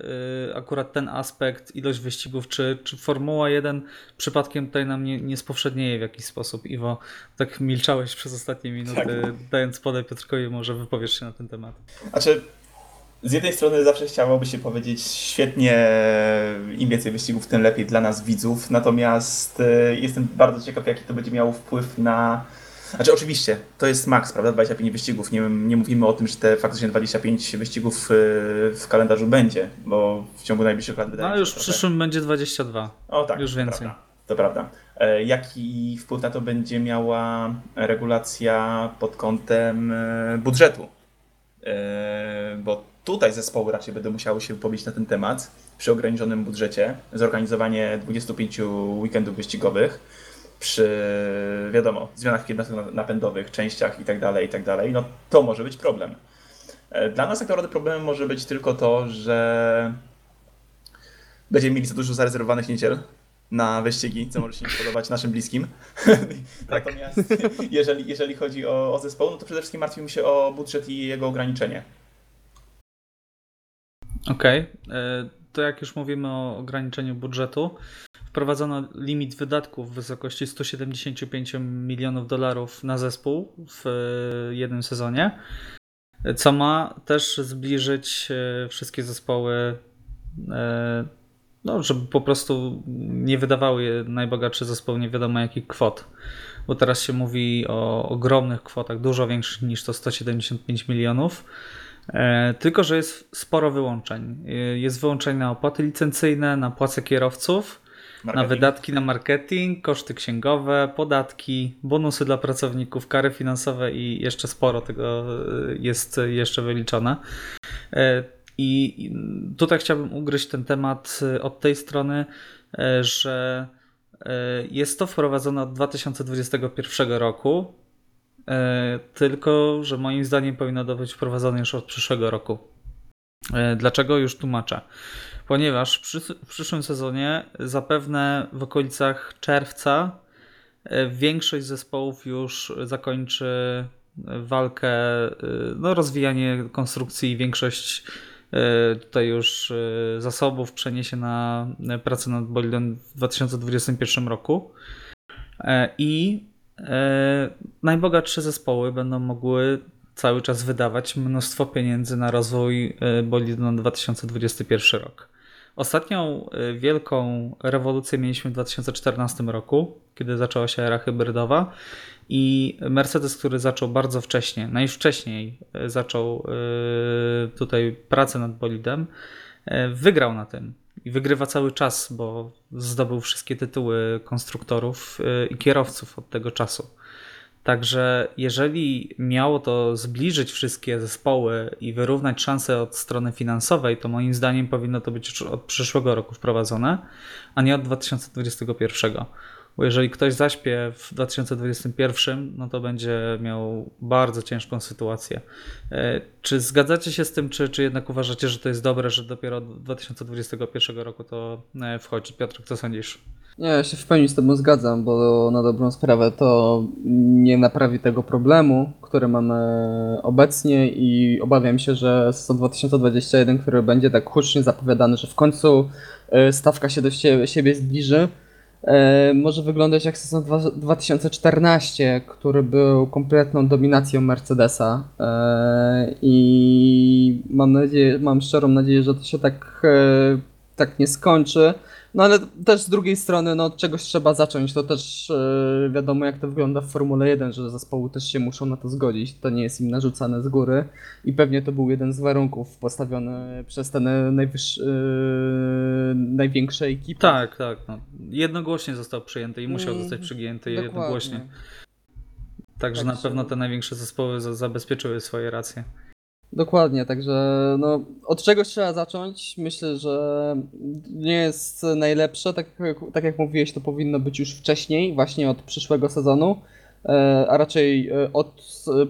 y, akurat ten aspekt, ilość wyścigów, czy, czy Formuła 1 przypadkiem tutaj nam nie, nie spowszednieje w jakiś sposób? Iwo, tak milczałeś przez ostatnie minuty, tak. dając pole Piotrkowi, może wypowiesz się na ten temat. Znaczy, z jednej strony zawsze chciałoby się powiedzieć świetnie, im więcej wyścigów, tym lepiej dla nas widzów, natomiast y, jestem bardzo ciekaw, jaki to będzie miało wpływ na znaczy oczywiście, to jest maks, prawda, 25 wyścigów. Nie, nie mówimy o tym, że te faktycznie 25 wyścigów y, w kalendarzu będzie, bo w ciągu najbliższych lat wydaje No już w przyszłym będzie 22. O tak, już więcej. Prawda. To prawda. E, jaki wpływ na to będzie miała regulacja pod kątem e, budżetu? E, bo tutaj zespoły raczej będą musiały się wypowiedzieć na ten temat przy ograniczonym budżecie. Zorganizowanie 25 weekendów wyścigowych przy, wiadomo, zmianach jednostek napędowych, częściach itd., itd., no to może być problem. Dla nas tak naprawdę problemem może być tylko to, że będziemy mieli za dużo zarezerwowanych niedziel na wyścigi, co może się nie podobać naszym bliskim. Tak. Natomiast jeżeli, jeżeli chodzi o, o zespoł, no to przede wszystkim martwimy się o budżet i jego ograniczenie. Okej, okay. to jak już mówimy o ograniczeniu budżetu, wprowadzono limit wydatków w wysokości 175 milionów dolarów na zespół w jednym sezonie, co ma też zbliżyć e, wszystkie zespoły e, no, żeby po prostu nie wydawały najbogatsze zespoły nie wiadomo jakich kwot. Bo teraz się mówi o ogromnych kwotach, dużo większych niż to 175 milionów. E, tylko, że jest sporo wyłączeń. E, jest wyłączeń na opłaty licencyjne, na płace kierowców, marketing. na wydatki na marketing, koszty księgowe, podatki, bonusy dla pracowników, kary finansowe i jeszcze sporo tego e, jest jeszcze wyliczone. I tutaj chciałbym ugryźć ten temat y, od tej strony, y, że y, jest to wprowadzone od 2021 roku, tylko że moim zdaniem powinno to być wprowadzone już od przyszłego roku. Dlaczego już tłumaczę? Ponieważ w przyszłym sezonie, zapewne w okolicach czerwca, większość zespołów już zakończy walkę, no, rozwijanie konstrukcji i większość E, tutaj już e, zasobów przeniesie na pracę nad bolidem w 2021 roku. E, I najbogatsze zespoły będą mogły cały czas wydawać mnóstwo pieniędzy na rozwój bolidu na 2021 rok. Ostatnią wielką rewolucję mieliśmy w 2014 roku, kiedy zaczęła się era hybrydowa i Mercedes, który zaczął bardzo wcześnie, najwcześniej e, zaczął e, tutaj pracę nad bolidem, wygrał na tym i wygrywa cały czas, bo zdobył wszystkie tytuły konstruktorów i kierowców od tego czasu. Także jeżeli miało to zbliżyć wszystkie zespoły i wyrównać szanse od strony finansowej, to moim zdaniem powinno to być od przyszłego roku wprowadzone, a nie od 2021. Bo jeżeli ktoś zaśpie w 2021, no to będzie miał bardzo ciężką sytuację. E, czy zgadzacie się z tym, czy, czy jednak uważacie, że to jest dobre, że dopiero od 2021 roku to e, wchodzi? Piotr, co sądzisz? Nie, ja się w pełni z Tobą zgadzam, bo na dobrą sprawę to nie naprawi tego problemu, który mamy obecnie i obawiam się, że sezon 2021, który będzie tak hucznie zapowiadany, że w końcu e, stawka się do siebie zbliży, może wyglądać jak sezon 2014, który był kompletną dominacją Mercedesa e, i mam nadzieję, mam szczerą nadzieję, że to się tak, e, tak nie skończy. No ale też z drugiej strony, no od czegoś trzeba zacząć. To też yy, wiadomo, jak to wygląda w Formule 1, że zespoły też się muszą na to zgodzić. To nie jest im narzucane z góry. I pewnie to był jeden z warunków postawiony przez ten najwyższy, yy, największe ekipy. Tak, tak. No. Jednogłośnie został przyjęty i musiał mm, zostać przyjęty Dokładnie. jednogłośnie. Także tak na pewno te największe zespoły zabezpieczyły swoje racje. Dokładnie, także no, od czegoś trzeba zacząć. Myślę, że nie jest najlepsze. Tak, tak jak mówiłeś, to powinno być już wcześniej, właśnie od przyszłego sezonu, e, a raczej e, od,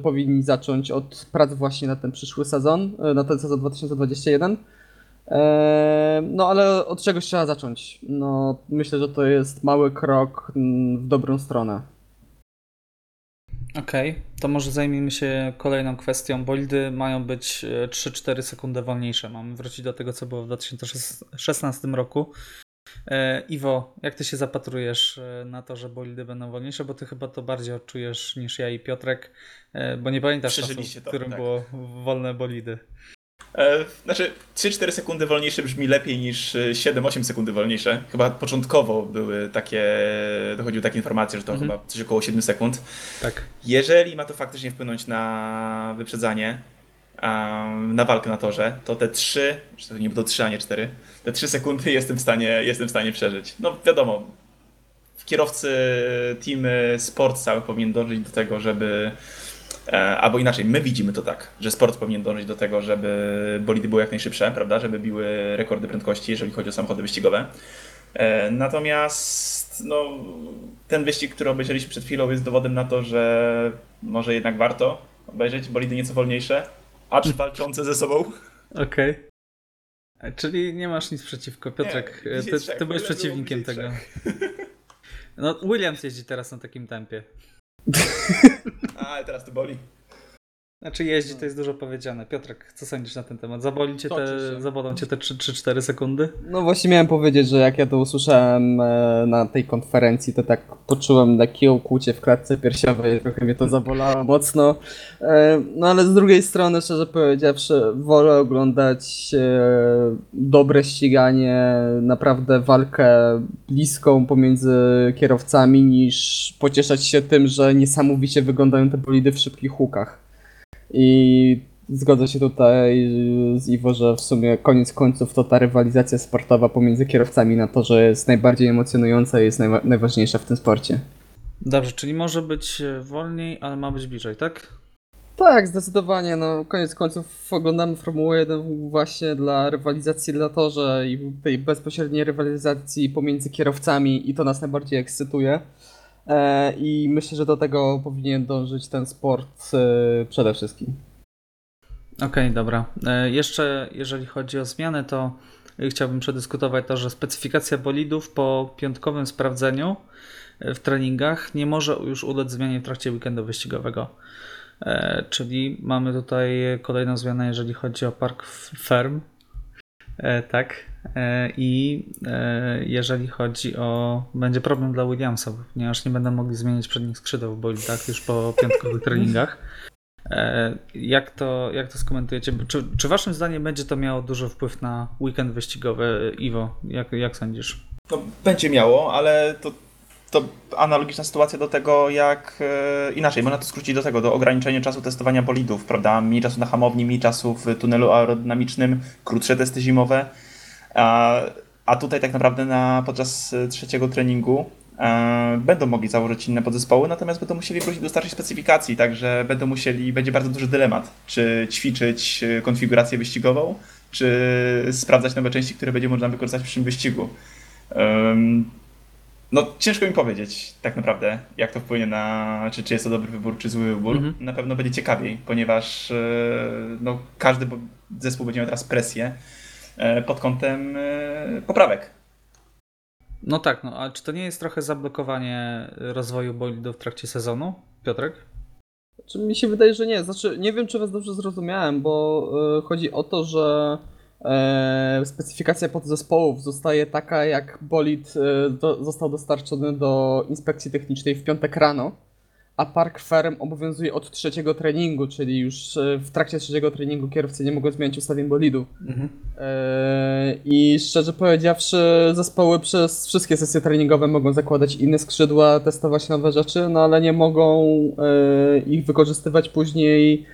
powinni zacząć od prac właśnie na ten przyszły sezon, e, na ten sezon 2021. No ale od czegoś trzeba zacząć. No, myślę, że to jest mały krok mm, w dobrą stronę. Okej, okay, to może zajmijmy się kolejną kwestią. Bolidy mają być 3-4 e, sekundy wolniejsze. Mamy wrócić do tego, co było w 2016 roku. E, Iwo, jak ty się zapatrujesz e, na to, że bolidy będą wolniejsze? Bo ty chyba to bardziej odczujesz niż ja i Piotrek, bo nie pamiętasz czasu, w którym tak. było wolne bolidy. E, znaczy, 3-4 sekundy wolniejsze brzmi lepiej niż 7-8 sekundy wolniejsze. Chyba początkowo były takie, dochodziły takie informacje, że to mhm. chyba coś około 7 sekund. Tak. Jeżeli ma to faktycznie wpłynąć na wyprzedzanie, na walkę na torze, to te 3, nie to 3, a nie 4, te 3 sekundy jestem w stanie, jestem w stanie przeżyć. No wiadomo, kierowcy team sport cały powinien dążyć do tego, żeby e, Albo inaczej, my widzimy to tak, że sport powinien dążyć do tego, żeby bolidy były jak najszybsze, prawda? Żeby biły rekordy prędkości, jeżeli chodzi o samochody wyścigowe. E, Natomiast no, ten wyścig, który obejrzeliśmy przed chwilą, jest dowodem na to, że może jednak warto obejrzeć bolidy nieco wolniejsze, acz walczące ze sobą. Okej. E, Czyli nie masz nic przeciwko, Piotrek. Nie, e, ty, trzech, ty byłeś przeciwnikiem tego. No, Williams jeździ teraz na takim tempie. A, teraz to boli. Znaczy jeździ, to jest dużo powiedziane. Piotrek, co sądzisz na ten temat? Zaboli cię Toczy te, się. zabolą cię te 3-4 sekundy? No właśnie miałem powiedzieć, że jak ja to usłyszałem e, na tej konferencji, to tak poczułem lekkie ukłucie w klatce piersiowej, trochę mnie to zabolało mocno. E, No ale z drugiej strony, szczerze powiedziawszy, wolę oglądać e, dobre ściganie, naprawdę walkę bliską pomiędzy kierowcami, niż pocieszać się tym, że niesamowicie wyglądają te bolidy w szybkich hukach. I zgodzę się tutaj z Iwo, że w sumie koniec końców to ta rywalizacja sportowa pomiędzy kierowcami na to, że jest najbardziej emocjonująca i jest najwa- najważniejsza w tym sporcie. Dobrze, czyli może być e, wolniej, ale ma być bliżej, tak? Tak, zdecydowanie. No, koniec końców oglądamy Formułę 1 właśnie dla rywalizacji dla torze i tej bezpośredniej rywalizacji pomiędzy kierowcami i to nas najbardziej ekscytuje. E, I myślę, że do tego powinien dążyć ten sport e, przede wszystkim. Okej, dobra. E, Jeszcze jeżeli chodzi o zmiany, to chciałbym przedyskutować to, że specyfikacja bolidów po piątkowym sprawdzeniu w treningach nie może już ulec zmianie w trakcie weekendu wyścigowego. Czyli mamy tutaj kolejną zmianę, jeżeli chodzi o park Ferm. Tak. E, I e, jeżeli chodzi o. Będzie problem dla Williamsa, ponieważ nie będą mogli zmienić przednich skrzydeł w bolidach już po piątkowych treningach. E, Jak to, jak to skomentujecie? Czy, czy waszym zdaniem będzie to miało duży wpływ na weekend wyścigowy? Iwo, jak, jak sądzisz? No, będzie miało, ale to, to analogiczna sytuacja do tego, jak inaczej, można to skrócić do tego, do ograniczenia czasu testowania bolidów, prawda? Mniej czasu na hamowni, mniej czasu w tunelu aerodynamicznym, krótsze testy zimowe. A, a tutaj tak naprawdę na, podczas e, trzeciego treningu e, będą mogli założyć inne podzespoły, natomiast będą musieli wrócić do starszej specyfikacji, także będą musieli, będzie bardzo duży dylemat, czy ćwiczyć e, konfigurację wyścigową, czy sprawdzać nowe części, które będzie można wykorzystać w przyszłym wyścigu. Em, no, ciężko mi powiedzieć tak naprawdę, jak to wpłynie na, czy, czy jest to dobry wybór, czy zły wybór. Mhm. Na pewno będzie ciekawiej, ponieważ e, no, każdy zespół będzie miał teraz presję pod kątem e, poprawek. No tak, no a czy to nie jest trochę zablokowanie rozwoju bolidów w trakcie sezonu, Piotrek? Czy mi się wydaje, że nie. Znaczy, nie wiem, czy was dobrze zrozumiałem, bo e, chodzi o to, że e, specyfikacja podzespołów zostaje taka, jak bolid e, do, został dostarczony do inspekcji technicznej w piątek rano, a park ferm obowiązuje od trzeciego treningu, czyli już e, w trakcie trzeciego treningu kierowcy nie mogą zmieniać ustawień bolidu. E, I szczerze powiedziawszy, zespoły przez wszystkie sesje treningowe mogą zakładać inne skrzydła, testować nowe rzeczy, no ale nie mogą e, ich wykorzystywać później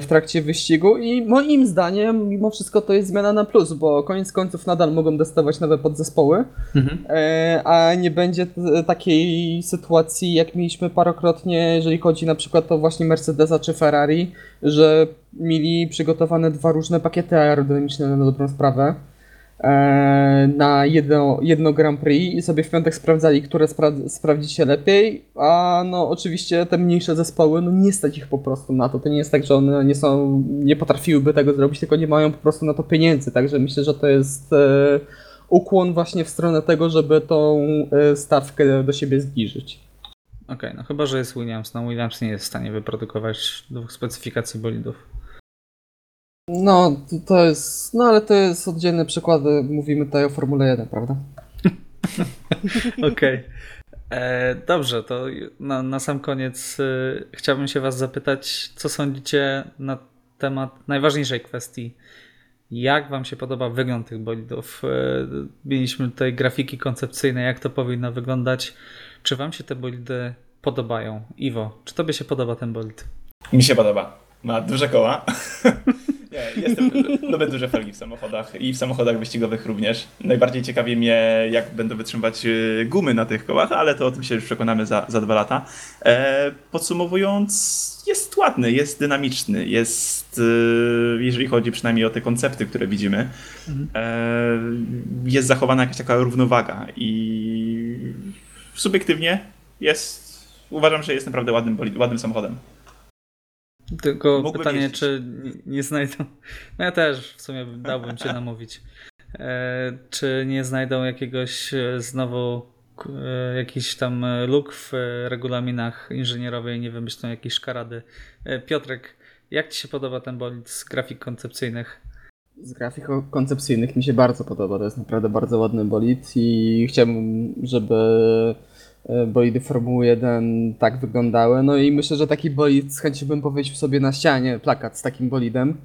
w trakcie wyścigu. I moim zdaniem, mimo wszystko, to jest zmiana na plus, bo koniec końców nadal mogą testować nowe podzespoły, Mhm. e, a nie będzie takiej sytuacji, jak mieliśmy parokrotnie, jeżeli chodzi na przykład o właśnie Mercedesa czy Ferrari, że mieli przygotowane dwa różne pakiety aerodynamiczne na dobrą sprawę e, na jedno, jedno Grand Prix i sobie w piątek sprawdzali, które spra- sprawdzi się lepiej, a no oczywiście te mniejsze zespoły, no nie stać ich po prostu na to. To nie jest tak, że one nie są, nie potrafiłyby tego zrobić, tylko nie mają po prostu na to pieniędzy, także myślę, że to jest e, ukłon właśnie w stronę tego, żeby tą e, stawkę do siebie zbliżyć. Okej, no chyba, że jest Williams. No Williams nie jest w stanie wyprodukować dwóch specyfikacji bolidów. No, to- jest, no ale to jest oddzielne przykłady, mówimy tutaj o Formule 1, prawda? Okej. E, Dobrze, to na, na sam koniec y, chciałbym się Was zapytać, co sądzicie na temat najważniejszej kwestii. Jak Wam się podoba wygląd tych bolidów? E, Mieliśmy tutaj grafiki koncepcyjne, jak to powinno wyglądać. Czy Wam się te bolidy podobają? Iwo, czy Tobie się podoba ten bolid? Mi się podoba. Ma duże koła. Jestem, lubię duże felgi w samochodach i w samochodach wyścigowych również. Najbardziej ciekawi mnie, jak będą wytrzymywać e, gumy na tych kołach, ale to o tym się już przekonamy za, za dwa lata. E, podsumowując, jest ładny, jest dynamiczny, jest, e, jeżeli chodzi przynajmniej o te koncepty, które widzimy, e, jest zachowana jakaś taka równowaga i subiektywnie jest, uważam, że jest naprawdę ładnym, ładnym samochodem. Tylko Mógłbym pytanie, jeździć. czy nie- znajdą. No ja też w sumie dałbym cię namówić. E, czy nie znajdą jakiegoś e, znowu e, jakiś tam luk w regulaminach inżynierowej, nie wymyślą jakiejś szkarady. E, Piotrek, jak ci się podoba ten bolid z grafik koncepcyjnych? Z grafik koncepcyjnych mi się bardzo podoba. To jest naprawdę bardzo ładny bolid i chciałbym, żeby bolidy Formuły 1 tak wyglądały. No i myślę, że taki bolid z chęcią bym powiesił sobie na ścianie plakat z takim bolidem.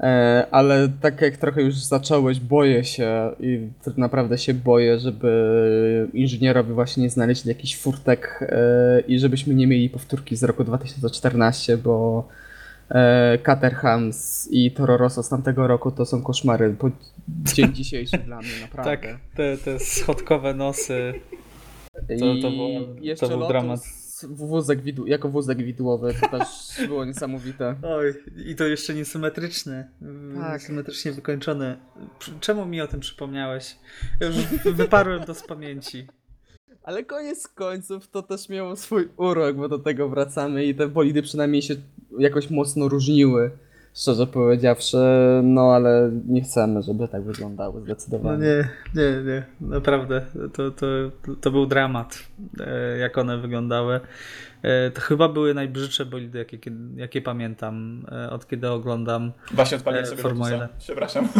E, Ale tak jak trochę już zacząłeś, boję się i tak naprawdę się boję, żeby inżynierowie właśnie nie znaleźli jakichś furtek e, i żebyśmy nie mieli powtórki z roku 2014, bo e, Caterhams i Toro Rosso z tamtego roku to są koszmary po dzień dzisiejszy dla mnie, naprawdę. Tak, te, te schodkowe nosy. To- I to było- jeszcze to był Lotus dramat. Wózek widu- jako wózek widłowy, to też było niesamowite. Oj, i to jeszcze niesymetryczne. Tak. Niesymetrycznie wykończone. Czemu mi o tym przypomniałeś? Ja Już wyparłem to z pamięci. Ale koniec końców to też miało swój urok, bo do tego wracamy i te bolidy przynajmniej się jakoś mocno różniły, szczerze powiedziawszy, no ale nie chcemy, żeby tak wyglądały No zdecydowanie. nie, nie, nie. Naprawdę. To, to, to był dramat, e, jak one wyglądały. E, To chyba były najbrzydsze bolidy, jakie, jakie pamiętam, e, od kiedy oglądam. Właśnie odpaliłem sobie. 1. Przepraszam.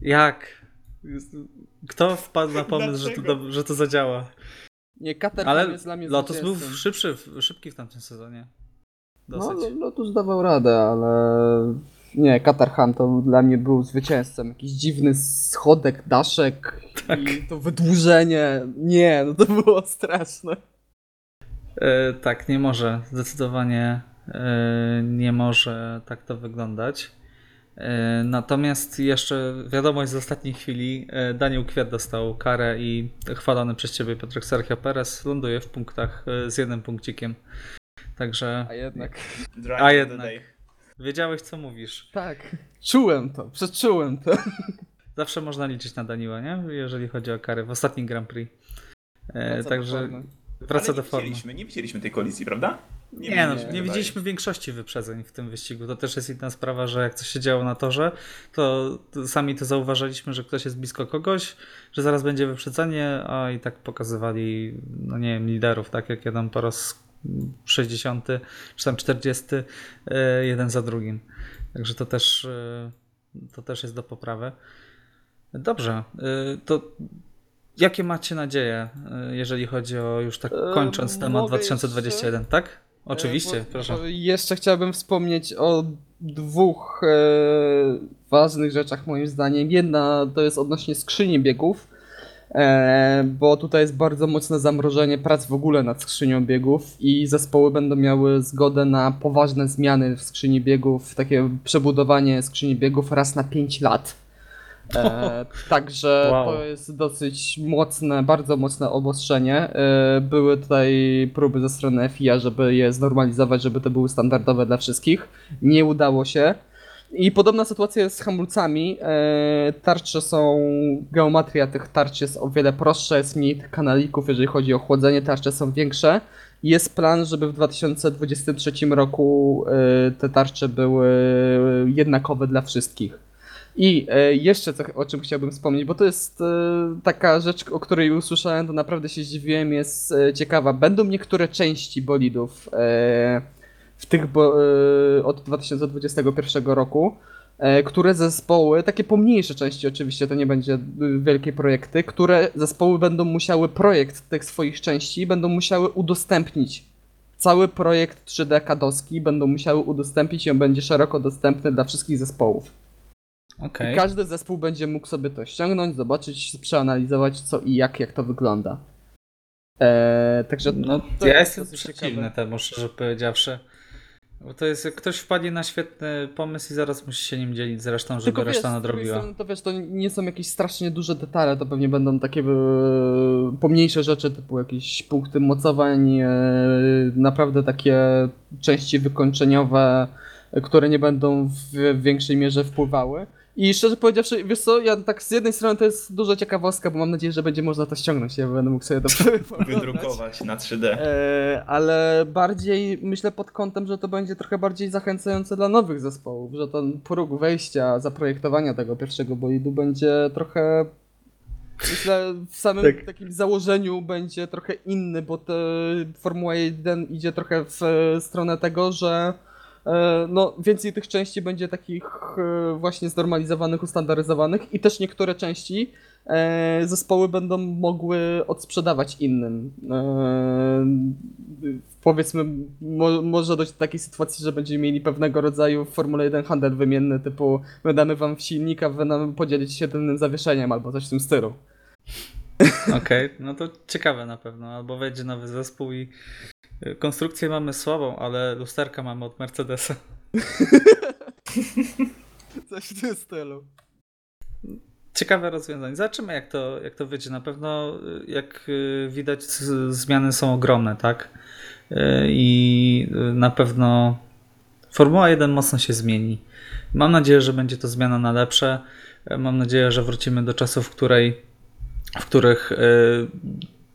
Jak? Kto wpadł na pomysł, że to, że to zadziała? Nie, Caterham Ale jest dla mnie Lotus był szybszy, szybki w tamtym sezonie. Dosyć. No, Lotus dawał radę, ale nie, Caterham to dla mnie był zwycięzcą. Jakiś dziwny schodek, daszek Tak. i to wydłużenie. Nie, no to było straszne. E, tak, nie może. Zdecydowanie e, nie może tak to wyglądać. E, natomiast jeszcze wiadomość z ostatniej chwili. E, Daniel Kwiat dostał karę i chwalony przez ciebie Piotrek Sergio Perez ląduje w punktach e, z jednym punkcikiem. Także A jednak. Drive A jednak. wiedziałeś co mówisz. Tak. Czułem to, przeczułem to. Zawsze można liczyć na Daniła, nie? Jeżeli chodzi o karę w ostatnim Grand Prix. E, także wraca do nie formy. widzieliśmy, nie widzieliśmy tej kolizji, prawda? Nie, no, widzieliśmy, nie wydaje widzieliśmy większości wyprzedzeń w tym wyścigu. To też jest inna sprawa, że jak coś się działo na torze, to, to sami to zauważaliśmy, że ktoś jest blisko kogoś, że zaraz będzie wyprzedzenie, a i tak pokazywali, no nie wiem, liderów, tak jak jeden po raz 60 czy tam 40, e, jeden za drugim. Także to też, e, to też jest do poprawy. Dobrze, e, to jakie macie nadzieje, jeżeli chodzi o już tak kończąc temat mogę 2021, tak? Oczywiście, bo- proszę. Jeszcze chciałbym wspomnieć o dwóch e, ważnych rzeczach moim zdaniem. Jedna to jest odnośnie skrzyni biegów, bo tutaj jest bardzo mocne zamrożenie prac w ogóle nad skrzynią biegów i zespoły będą miały zgodę na poważne zmiany w skrzyni biegów, takie przebudowanie skrzyni biegów raz na 5 lat. E, także Wow. to jest dosyć mocne, bardzo mocne obostrzenie. E, były tutaj próby ze strony FIA, żeby je znormalizować, żeby to były standardowe dla wszystkich. Nie udało się. I podobna sytuacja jest z hamulcami. E, tarcze są, geometria tych tarcz jest o wiele prostsza, jest mniej tych kanalików, jeżeli chodzi o chłodzenie, tarcze są większe. Jest plan, żeby w 2023 roku e, te tarcze były jednakowe dla wszystkich. I e, jeszcze co, o czym chciałbym wspomnieć, bo to jest taka rzecz, o której usłyszałem, to naprawdę się zdziwiłem, jest ciekawa. Będą niektóre części bolidów w tych bo, e, od 2021 roku, e, które zespoły, takie pomniejsze części oczywiście, to nie będzie e, wielkie projekty, które zespoły będą musiały projekt tych swoich części, będą musiały udostępnić. Cały projekt 3D Kadoski będą musiały udostępnić i on będzie szeroko dostępny dla wszystkich zespołów. Okej. I każdy zespół będzie mógł sobie to ściągnąć, zobaczyć, przeanalizować co i jak, jak to wygląda. Eee, także No, to ja jest jestem przeciwny ciekawe. temu, szczerze powiedziawszy. Bo to jest, jak ktoś wpadnie na świetny pomysł i zaraz musi się nim dzielić z resztą, żeby Tylko reszta wiesz, drugiej nadrobiła. strony to wiesz, to nie są jakieś strasznie duże detale, to pewnie będą takie e, pomniejsze rzeczy, typu jakieś punkty mocowań, e, naprawdę takie części wykończeniowe, które nie będą w większej mierze wpływały. I szczerze powiedziawszy, wiesz co, ja tak z jednej strony to jest duża ciekawostka, bo mam nadzieję, że będzie można to ściągnąć, ja będę mógł sobie to. Wydrukować na 3D. E, ale bardziej myślę pod kątem, że to będzie trochę bardziej zachęcające dla nowych zespołów, że ten próg wejścia, zaprojektowania tego pierwszego bolidu będzie trochę myślę w samym Tak. takim założeniu będzie trochę inny, bo te Formuła 1 idzie trochę w stronę tego, że no, więcej tych części będzie takich e, właśnie znormalizowanych, ustandaryzowanych i też niektóre części e, zespoły będą mogły odsprzedawać innym. E, powiedzmy, mo, może dojść do takiej sytuacji, że będziemy mieli pewnego rodzaju w Formule 1 handel wymienny, typu wydamy wam w silnik, a wy nam podzielić się tym zawieszeniem albo coś w tym stylu. Okej, no to ciekawe na pewno. Albo wejdzie nowy zespół i konstrukcję mamy słabą, ale lusterka mamy od Mercedesa. Coś w tym stylu. Ciekawe rozwiązanie. Zobaczymy, jak to, jak to wyjdzie. Na pewno, y, jak y, widać, zmiany są ogromne, tak? Y, I na pewno Formuła 1 mocno się zmieni. Mam nadzieję, że będzie to zmiana na lepsze. Y, Mam nadzieję, że wrócimy do czasów, w, której, w których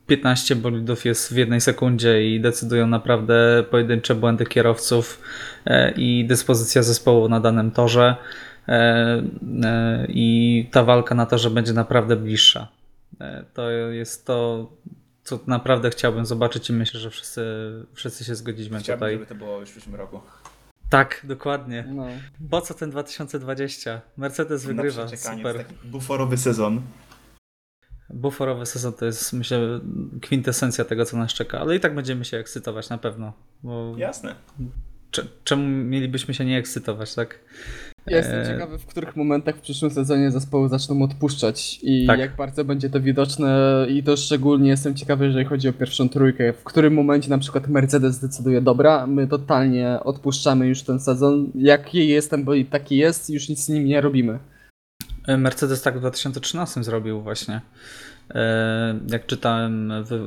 15 bolidów jest w jednej sekundzie i decydują naprawdę pojedyncze błędy kierowców y, i dyspozycja zespołu na danym torze. E, e, i ta walka na to, że będzie naprawdę bliższa. E, To jest to, co naprawdę chciałbym zobaczyć i myślę, że wszyscy, wszyscy się zgodziliśmy Chciałbym, tutaj. żeby to było już w przyszłym roku. Tak, dokładnie. No. Po co ten 2020? Mercedes wygrywa, super. To jest taki buforowy sezon. Buforowy sezon to jest, myślę, kwintesencja tego, co nas czeka, ale i tak będziemy się ekscytować na pewno. Bo Jasne. cze- czemu mielibyśmy się nie ekscytować, tak? Ja jestem E, ciekawy, w których momentach w przyszłym sezonie zespoły zaczną odpuszczać i Tak. jak bardzo będzie to widoczne i to szczególnie jestem ciekawy, jeżeli chodzi o pierwszą trójkę, w którym momencie na przykład Mercedes zdecyduje, dobra, my totalnie odpuszczamy już ten sezon, jaki jestem, bo i taki jest, już nic z nim nie robimy. Mercedes tak w 2013 zrobił właśnie. E, Jak czytałem wy,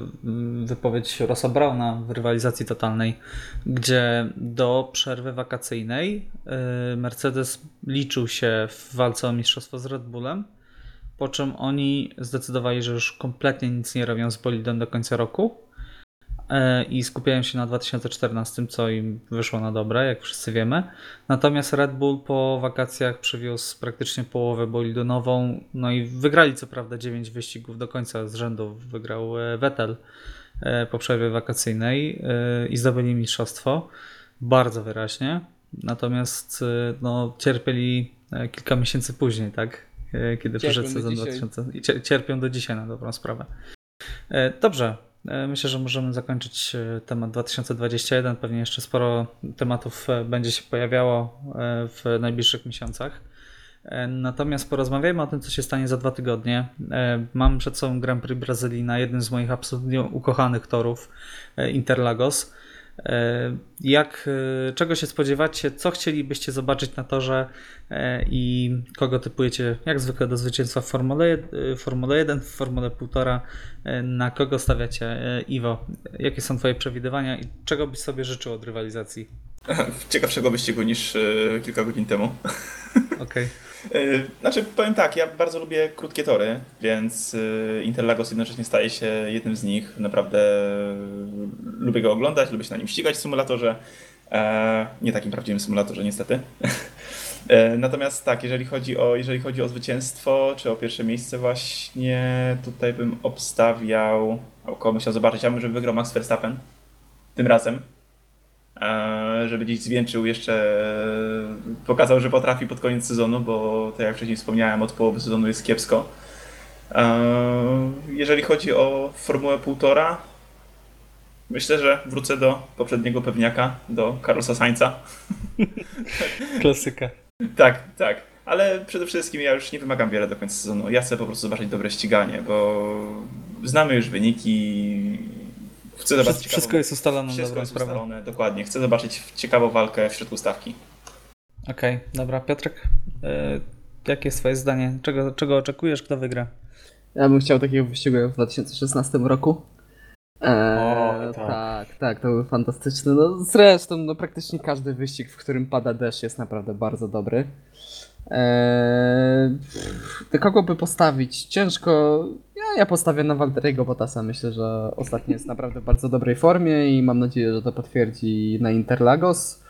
wypowiedź Rossa Brauna w rywalizacji totalnej, gdzie do przerwy wakacyjnej e, Mercedes liczył się w walce o mistrzostwo z Red Bullem, po czym oni zdecydowali, że już kompletnie nic nie robią z bolidem do końca roku e, i skupiają się na 2014, co im wyszło na dobre, jak wszyscy wiemy. Natomiast Red Bull po wakacjach przywiózł praktycznie połowę bolidu nową, no i wygrali co prawda 9 wyścigów do końca z rzędu, wygrał e, Vettel e, po przerwie wakacyjnej e, i zdobyli mistrzostwo bardzo wyraźnie. Natomiast e, no, cierpieli e, kilka miesięcy później, tak? E, Kiedy Cierpią przyszedł sezon dzisiaj. 2000. i cier- Cierpią do dzisiaj na dobrą sprawę. E, Dobrze. E, Myślę, że możemy zakończyć e, temat 2021. Pewnie jeszcze sporo tematów e, będzie się pojawiało w najbliższych miesiącach. Natomiast porozmawiajmy o tym, co się stanie za dwa tygodnie. Mam przed sobą Grand Prix Brazylii na jednym z moich absolutnie ukochanych torów Interlagos. E, Jak, e, czego się spodziewacie, co chcielibyście zobaczyć na torze e, i kogo typujecie jak zwykle do zwycięstwa w Formule, Formule 1, w Formule 1,5, e, na kogo stawiacie? Iwo, jakie są twoje przewidywania i czego byś sobie życzył od rywalizacji? Ciekawszego wyścigu niż kilka godzin temu. Okej. E, Znaczy, powiem tak, ja bardzo lubię krótkie tory, więc e, Interlagos jednocześnie staje się jednym z nich. Naprawdę e, lubię go oglądać, lubię się na nim ścigać w symulatorze. E, Nie takim prawdziwym symulatorze, niestety. E, Natomiast tak, jeżeli chodzi, o, jeżeli chodzi o zwycięstwo, czy o pierwsze miejsce właśnie, tutaj bym obstawiał, o kogo bym chciał zobaczyć, ja bym, wygrał Max Verstappen tym razem. E, żeby gdzieś zwieńczył jeszcze, e, pokazał, że potrafi pod koniec sezonu, bo tak jak wcześniej wspomniałem, od połowy sezonu jest kiepsko. E, Jeżeli chodzi o Formułę 1,5, myślę, że wrócę do poprzedniego pewniaka, do Carlosa Sainza. Klasyka. Tak, tak. Ale przede wszystkim ja już nie wymagam wiele do końca sezonu. Ja chcę po prostu zobaczyć dobre ściganie, bo znamy już wyniki. Chcę zobaczyć Wszystko, wszystko ciekawą- jest ustalone, Wszystko jest sprawa. ustalone, dokładnie. Chcę zobaczyć ciekawą walkę w środku stawki. Okej, dobra. Piotrek, e, jakie jest twoje zdanie? Czego, czego oczekujesz, kto wygra? Ja bym chciał takiego wyścigu jak w 2016 roku. Eee, O, tak. tak. tak, to był fantastyczny. No, zresztą no, praktycznie każdy wyścig, w którym pada deszcz jest naprawdę bardzo dobry. Eee, kogo by postawić? Ciężko. Ja, ja postawię na Walteriego Bottasa. Myślę, że ostatnio jest naprawdę w bardzo dobrej formie i mam nadzieję, że to potwierdzi na Interlagos.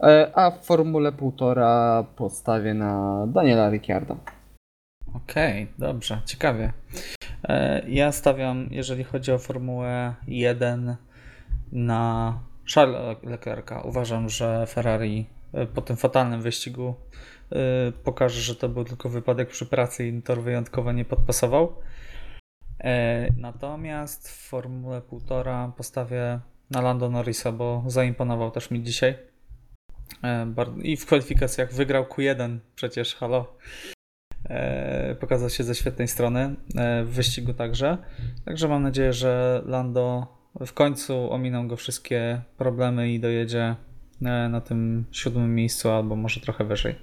Eee, a w Formule 1,5 postawię na Daniela Ricciardo. Okej, dobrze, ciekawie. E, Ja stawiam, jeżeli chodzi o Formułę 1, na Charlesa Leclerca. Uważam, że Ferrari e, po tym fatalnym wyścigu pokaże, że to był tylko wypadek przy pracy i tor wyjątkowo nie podpasował. E, Natomiast w Formule 1,5 postawię na Lando Norrisa, bo zaimponował też mi dzisiaj. Bar- I w kwalifikacjach wygrał Q1 przecież, halo. Pokazał się ze świetnej strony, w wyścigu także. Także mam nadzieję, że Lando w końcu ominą go wszystkie problemy i dojedzie na tym siódmym miejscu albo może trochę wyżej.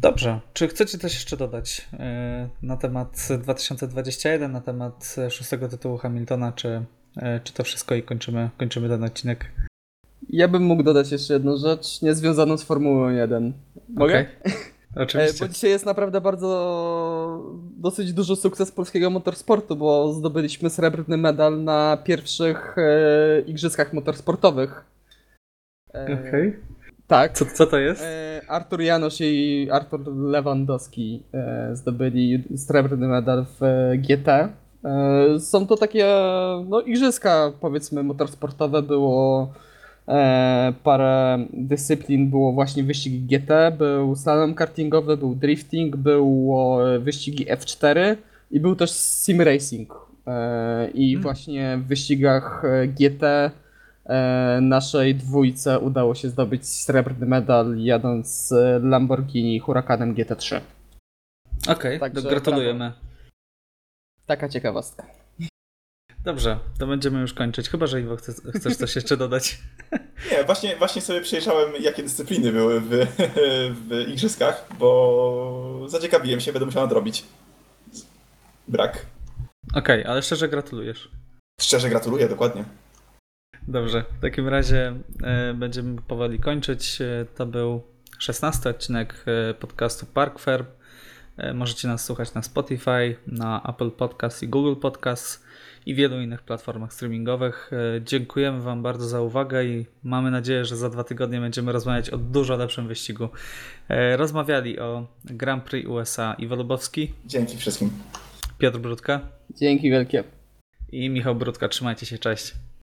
Dobrze, czy chcecie coś jeszcze dodać e, na temat 2021, na temat szóstego tytułu Hamiltona, czy, e, czy to wszystko i kończymy, kończymy ten odcinek? Ja bym mógł dodać jeszcze jedną rzecz, niezwiązaną z Formułą 1. Mogę? E, Oczywiście. Bo dzisiaj jest naprawdę bardzo dosyć duży sukces polskiego motorsportu, bo zdobyliśmy srebrny medal na pierwszych e, igrzyskach motorsportowych. Okej. Tak. Co, co to jest? E, Artur Janusz i Artur Lewandowski e, zdobyli srebrny medal w e, GT. Są to takie no, igrzyska, powiedzmy, motorsportowe. Było parę dyscyplin, było właśnie wyścig GT, był slalom kartingowy, był drifting, było wyścigi F4 i był też sim racing. I Mm. właśnie w wyścigach GT naszej dwójce udało się zdobyć srebrny medal jadąc z Lamborghini Huracanem GT3. Okej, to gratulujemy. Taka ciekawostka. Dobrze, to będziemy już kończyć. Chyba, że Iwo chce, chcesz coś jeszcze dodać. Nie, właśnie, właśnie sobie przejrzałem, jakie dyscypliny były w, w igrzyskach, bo zaciekawiłem się, będę musiał nadrobić. Brak. Okej, ale szczerze gratulujesz. Szczerze gratuluję, dokładnie. Dobrze, w takim razie e, będziemy powoli kończyć. E, to był 16 odcinek e, podcastu Park Fair. Możecie nas słuchać na Spotify, na Apple Podcast i Google Podcast i wielu innych platformach streamingowych. Dziękujemy Wam bardzo za uwagę i mamy nadzieję, że za dwa tygodnie będziemy rozmawiać o dużo lepszym wyścigu. Rozmawiali o Grand Prix USA Iwo Lubowski, Dzięki wszystkim. Piotr Brudka Dzięki wielkie. i Michał Brudka. Trzymajcie się, cześć.